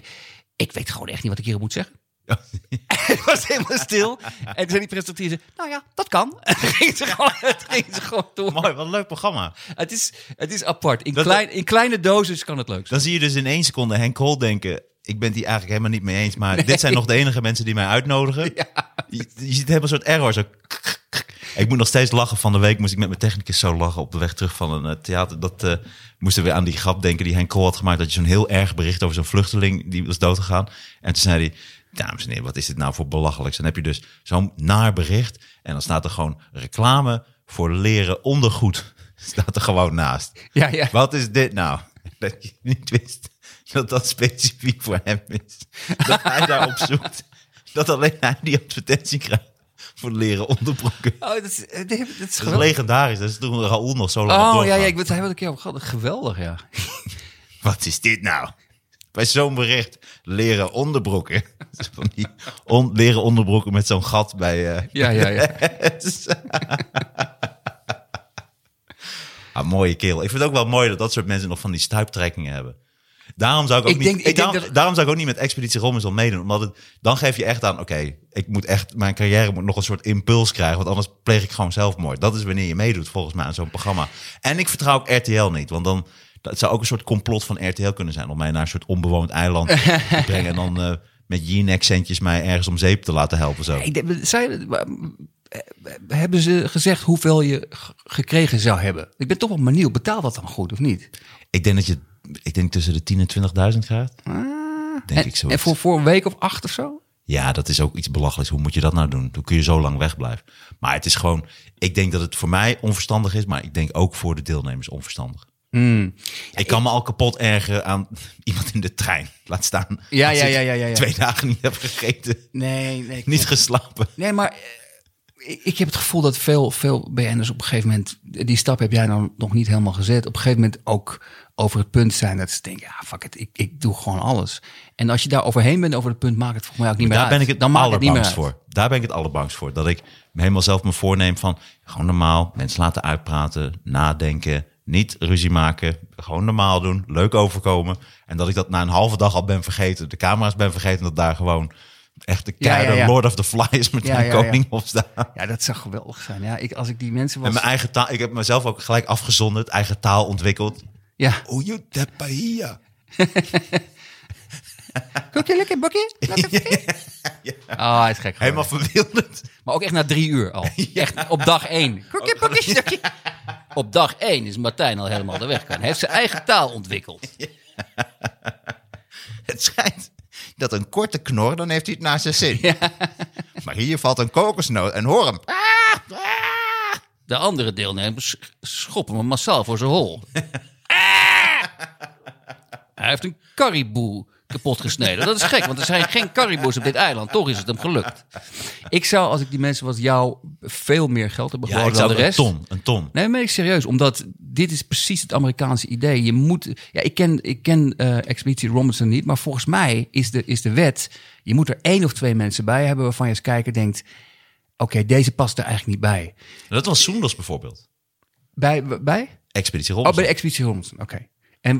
ik weet gewoon echt niet wat ik hierop moet zeggen. Het was helemaal stil. En toen zei die presentatrice, nou ja, dat kan. En toen ging ze gewoon, ging ze gewoon door. Mooi, wat een leuk programma. Het is, het is apart. In, Dat- klein, in kleine doses kan het leuk zijn. Dan zie je dus in één seconde Henk Krol denken, ik ben het hier eigenlijk helemaal niet mee eens, maar dit zijn nog de enige mensen die mij uitnodigen. Je, je ziet helemaal een soort error. Zo. Ik moet nog steeds lachen. Van de week moest ik met mijn technicus zo lachen op de weg terug van een eh, theater. Dat eh, moesten we aan die grap denken die Henk Krol had gemaakt. Dat je zo'n heel erg bericht over zo'n vluchteling die was doodgegaan. En toen zei hij, dames en heren, wat is dit nou voor belachelijks? Dan heb je dus zo'n naar bericht. En dan staat er gewoon reclame voor leren ondergoed. Staat er gewoon naast. Ja, ja. Wat is dit nou? Dat je niet wist dat dat specifiek voor hem is. Dat hij daarop zoekt. Dat alleen hij die advertentie krijgt voor leren onderbroeken. Oh, dat is, eh, dat is Dat is legendarisch. Dat is toen Raoul nog zo lang op Oh, ja, ja, ik wel een keer gehad. Geweldig, ja. Wat is dit nou? Bij zo'n bericht leren onderbroeken. Van die on- leren onderbroeken met zo'n gat bij... eh, Ja, ja, ja. Ah, mooie kerel. Ik vind het ook wel mooi dat dat soort mensen nog van die stuiptrekkingen hebben. Daarom zou ik ook Ik niet, denk- ik ik denk daarom, dat- daarom zou ik ook niet met Expeditie Robinson meedoen. Omdat het, dan geef je echt aan, oké, ik moet echt, mijn carrière moet nog een soort impuls krijgen. Want anders pleeg ik gewoon zelfmoord. Dat is wanneer je meedoet volgens mij aan zo'n programma. En ik vertrouw ook RTL niet. Want dan, dat zou ook een soort complot van RTL kunnen zijn. Om mij naar een soort onbewoond eiland te brengen. En dan eh, met Jinek-centjes mij ergens om zeep te laten helpen. Zo. Ik denk, zij, hebben ze gezegd hoeveel je gekregen zou hebben? Ik ben toch wel benieuwd. Betaalt dat dan goed of niet? Ik denk dat je, ik denk tussen de 10 en 20.000 krijgt. Denk en, ik zo. en voor, voor een week of acht of zo? Ja, dat is ook iets belachelijks. Hoe moet je dat nou doen? Hoe kun je zo lang wegblijven? Maar het is gewoon, ik denk dat het voor mij onverstandig is, maar ik denk ook voor de deelnemers onverstandig. Hmm. Ik kan me al kapot ergeren aan iemand in de trein. Laat staan. Ja, ja, ja, ja, ja, ja. Twee dagen niet heb gegeten, Nee, nee. niet geslapen. Nee, maar ik- heb het gevoel dat veel, veel BN'ers op een gegeven moment... Die stap heb jij dan nog niet helemaal gezet. Op een gegeven moment ook over het punt zijn dat ze denken... Ja, fuck it, ik, ik doe gewoon alles. En als je daar overheen bent over het punt, maakt het voor mij ook niet meer Daar uit. ben ik het dan maakt het niet meer voor. Daar ben ik het allerbangst voor. Dat ik me helemaal zelf me voorneem van gewoon normaal mensen laten uitpraten, nadenken, niet ruzie maken, gewoon normaal doen, leuk overkomen. En dat ik dat na een halve dag al ben vergeten, de camera's ben vergeten, dat daar gewoon echt de Ja, ja, keiharde ja. Lord of the Flies met Ja, koning op staan. Ja, dat zou geweldig zijn. Ja, ik, als ik die mensen was... En mijn eigen taal, ik heb mezelf ook gelijk afgezonderd, eigen taal ontwikkeld. Ja. Oye, de paella. Koekje, lekker bakje? Oh, hij is gek. Helemaal verwilderd. Maar ook echt na drie uur al. Echt op dag één. Stukje. Op dag één is Martijn al helemaal de weg kan. Hij heeft zijn eigen taal ontwikkeld. Het schijnt dat een korte knor, dan heeft hij het naar zijn zin. Maar hier valt een kokosnoot en hoor hem. De andere deelnemers schoppen hem massaal voor zijn hol. Hij heeft een kariboe kapot gesneden. Dat is gek, want er zijn geen kariboes op dit eiland. Toch is het hem gelukt. Ik zou, als ik die mensen was, jou veel meer geld hebben Ja, dan de een rest. ton, een ton. Nee, maar ik serieus, omdat dit is precies het Amerikaanse idee. Je moet, ja, ik ken, ik ken eh, Expeditie Robinson niet, maar volgens mij is de, is de wet, je moet er één of twee mensen bij hebben waarvan je als kijker denkt, oké, deze past er eigenlijk niet bij. Dat was Soendos bijvoorbeeld. Bij, bij? Expeditie Oh, Robinson. bij de Expeditie Robinson, oké. En,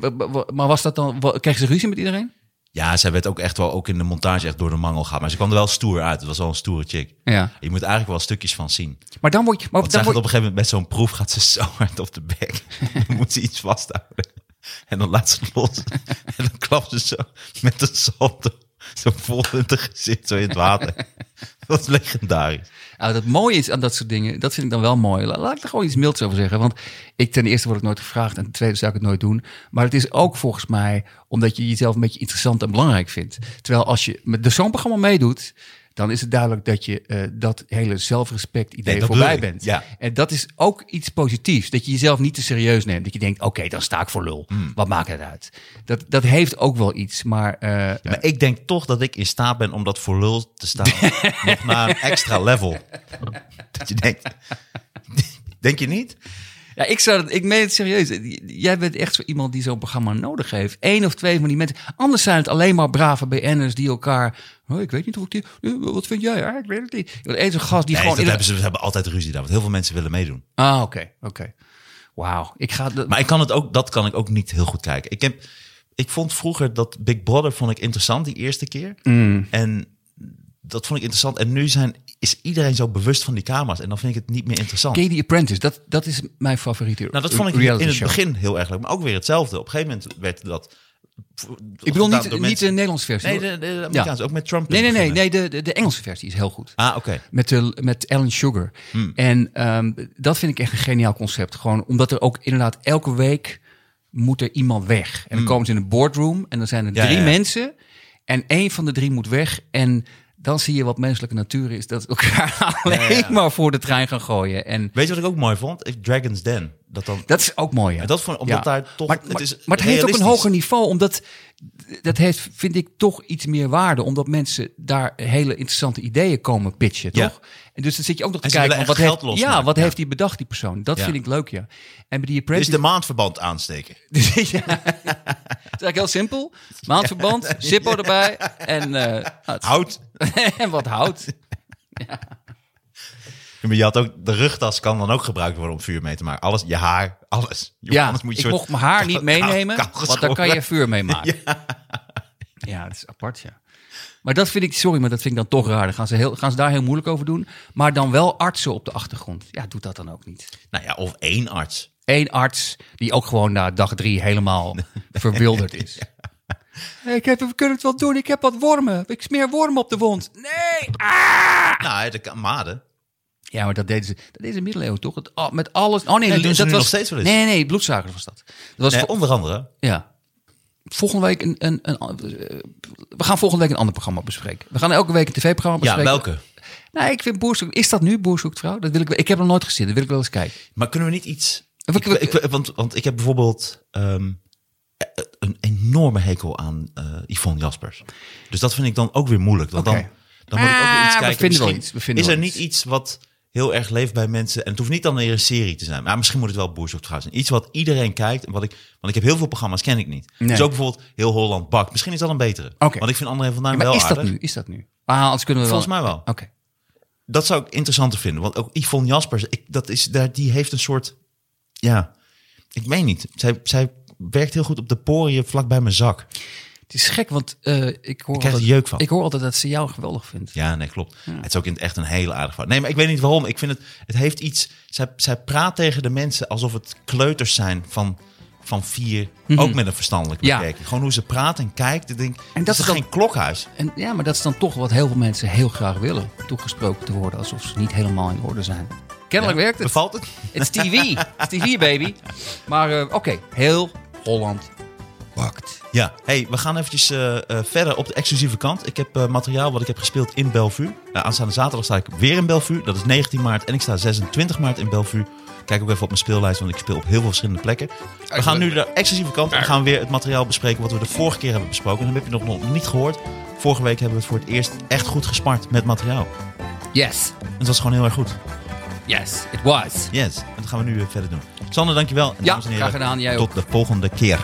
maar was dat dan, kreeg ze ruzie met iedereen? Ja, zij werd ook echt wel ook in de montage echt door de mangel gaan. Maar ze kwam er wel stoer uit. Het was wel een stoere chick. Ja. Je moet eigenlijk wel stukjes van zien. Maar dan word je, maar Want dan op een gegeven moment met zo'n proef gaat ze zo hard op de bek. Dan moet ze iets vasthouden. En dan laat ze het los. En dan klapt ze zo met een salto. Zo vol in het gezicht, zo in het water. Dat is legendarisch. Nou, dat mooie is aan dat soort dingen, dat vind ik dan wel mooi. La- Laat ik er gewoon iets milds over zeggen. Want ik ten eerste word ik nooit gevraagd en ten tweede zou ik het nooit doen. Maar het is ook volgens mij omdat je jezelf een beetje interessant en belangrijk vindt. Terwijl als je met zo'n programma meedoet, dan is het duidelijk dat je eh, dat hele zelfrespect idee Nee, voorbij bent. ja. En dat is ook iets positiefs. Dat je jezelf niet te serieus neemt. Dat je denkt, oké, dan sta ik voor lul. Hmm. Wat maakt het uit? Dat, dat heeft ook wel iets. Maar eh, Maar ik denk toch dat ik in staat ben om dat voor lul te staan. nog naar een extra level. Dat je denkt... Denk je niet? Ja, ik, zou, het- ik meen het serieus. Jij bent echt zo iemand die zo'n programma nodig heeft. Eén of twee van die mensen. Anders zijn het alleen maar brave BN'ers die elkaar... Oh, ik weet niet hoe ik die... eh, Wat vind jij? Ah, ik weet het niet. Één zo'n gast die Nee, gewoon... dat hebben ze, ze hebben altijd ruzie daar. Want heel veel mensen willen meedoen. Ah, oké, oké. Wauw. Ik ga... de- Maar ik kan het ook, dat kan ik ook niet heel goed kijken. Ik, heb, ik vond vroeger dat Big Brother vond ik interessant die eerste keer. Mm. En dat vond ik interessant. En nu zijn, is iedereen zo bewust van die camera's. En dan vind ik het niet meer interessant. Ken je The Apprentice? Dat, dat is mijn favoriete Nou, dat vond ik in het show. begin heel erg leuk. Maar ook weer hetzelfde. Op een gegeven moment werd dat... Ik bedoel niet, niet de Nederlandse versie. Nee, de, de Amerikaanse. Ook met Trump. Nee, nee, nee. nee de, de, de Engelse versie is heel goed. Ah, oké. Met, de, met Alan Sugar. Hmm. En ehm, dat vind ik echt een geniaal concept. Gewoon omdat er ook inderdaad elke week moet er iemand weg. En dan komen ze in een boardroom en dan zijn er Hmm. Ja, drie ja, ja. mensen. En één van de drie moet weg. En dan zie je wat menselijke natuur is. Dat elkaar alleen ja. maar voor de trein gaan gooien. En Weet je wat ik ook mooi vond? Dragon's Den. Dat dan... dat is ook mooi. Ja. Dat vond- omdat daar toch- Maar, het is maar het heeft ook een hoger niveau, omdat dat heeft, vind ik, toch iets meer waarde. Omdat mensen daar hele interessante ideeën komen pitchen, Ja. toch? En dus dan zit je ook nog te kijken, wat, echt heeft, geld ja, wat ja. heeft hij bedacht, die persoon? Dat Ja. vind ik leuk, ja. En bij die Dus Apprentice... de maandverband aansteken. Dus, ja, het is eigenlijk heel simpel. Maandverband, Zippo erbij en, eh, Hout. en wat hout. Maar je had ook, de rugtas kan dan ook gebruikt worden om vuur mee te maken. Alles, je haar, alles. Je- Ja, moet je ik soort mocht mijn haar niet meenemen, want daar kan je vuur mee maken. Ja. dat is apart, ja. Maar dat vind ik, sorry, maar dat vind ik dan toch raar. Dan gaan ze, heel, gaan ze daar heel moeilijk over doen. Maar dan wel artsen op de achtergrond. Ja, doet dat dan ook niet. Nou ja, of één arts. Eén arts die ook gewoon na dag drie helemaal verwilderd is. Ik heb, we kunnen het wel doen, ik heb wat wormen. Ik smeer wormen op de wond. Nee! Ah! Nou, de ka- maden. Ja, maar dat deden ze, dat deden ze middeleeuwen toch? Het, met alles. Oh nee, dat nu was nog steeds wel eens. Nee, nee, bloedsuiker was dat. Dat was Nee, vo- onder andere. Ja. Volgende week een, een, een, we gaan volgende week een ander programma bespreken. We gaan elke week een tv-programma Ja, bespreken. welke? Nou, ik vind Boer Is dat nu Boer vrouw? Dat wil ik, ik heb nog nooit gezien. Dat wil ik wel eens kijken. Maar kunnen we niet iets... We- Ik, ik- want, want ik heb bijvoorbeeld ehm, een enorme hekel aan eh, Yvonne Jaspers. Dus dat vind ik dan ook weer moeilijk. Want dan, dan moet ik ook weer Ah, iets we kijken. vinden wel iets, we vinden is er niet iets wat heel erg leeft bij mensen. En het hoeft niet dan weer een serie te zijn. Maar misschien moet het wel Boer zoekt vrouw zijn. Iets wat iedereen kijkt. En wat ik, want ik heb heel veel programma's, ken ik niet. Nee. Dus ook bijvoorbeeld Heel Holland Bakt. Misschien is dat een betere. Want ik vind André van Duin Ja, maar wel is dat nu? Is dat nu? Ah, anders kunnen we Volgens wel... mij wel. Oké. Dat zou ik interessanter vinden. Want ook Yvonne Jaspers, ik, dat is, daar, die heeft een soort... Ja, ik weet niet. Zij, zij werkt heel goed op de poriën vlak bij mijn zak. Het is gek, want eh, ik, hoor Ik krijg altijd, jeuk van. ik hoor altijd dat ze jou geweldig vindt. Ja, nee, klopt. Het is ook in het echt een hele aardige vrouw. Nee, maar ik weet niet waarom. Ik vind het, het heeft iets... Zij, zij praat tegen de mensen alsof het kleuters zijn van, van vier. Ook met een verstandelijke Ja. beperking. Gewoon hoe ze praat en kijkt. Ik denk, En dat is is dan- geen klokhuis. En, ja, maar dat is dan toch wat heel veel mensen heel graag willen. Toegesproken te worden alsof ze niet helemaal in orde zijn. Kennelijk werkt het. Bevalt het? Het is TV. Het is TV, baby. Maar eh, oké, heel Holland Ja, hey, we gaan eventjes eh, eh, verder op de exclusieve kant. Ik heb eh, materiaal wat ik heb gespeeld in Bellevue. Uh, aanstaande zaterdag sta ik weer in Bellevue. Dat is 19 maart en ik sta 26 maart in Bellevue. Kijk ook even op mijn speellijst, want ik speel op heel veel verschillende plekken. We gaan nu de exclusieve kant en gaan we weer het materiaal bespreken wat we de vorige keer hebben besproken. En dat heb je nog, nog niet gehoord. Vorige week hebben we het voor het eerst echt goed gespart met materiaal. Yes. En dat was gewoon heel erg goed. Yes, it was. Yes, en dat gaan we nu weer verder doen. Sander, dankjewel. En ja, dames en heren, graag gedaan. Jij tot de volgende keer.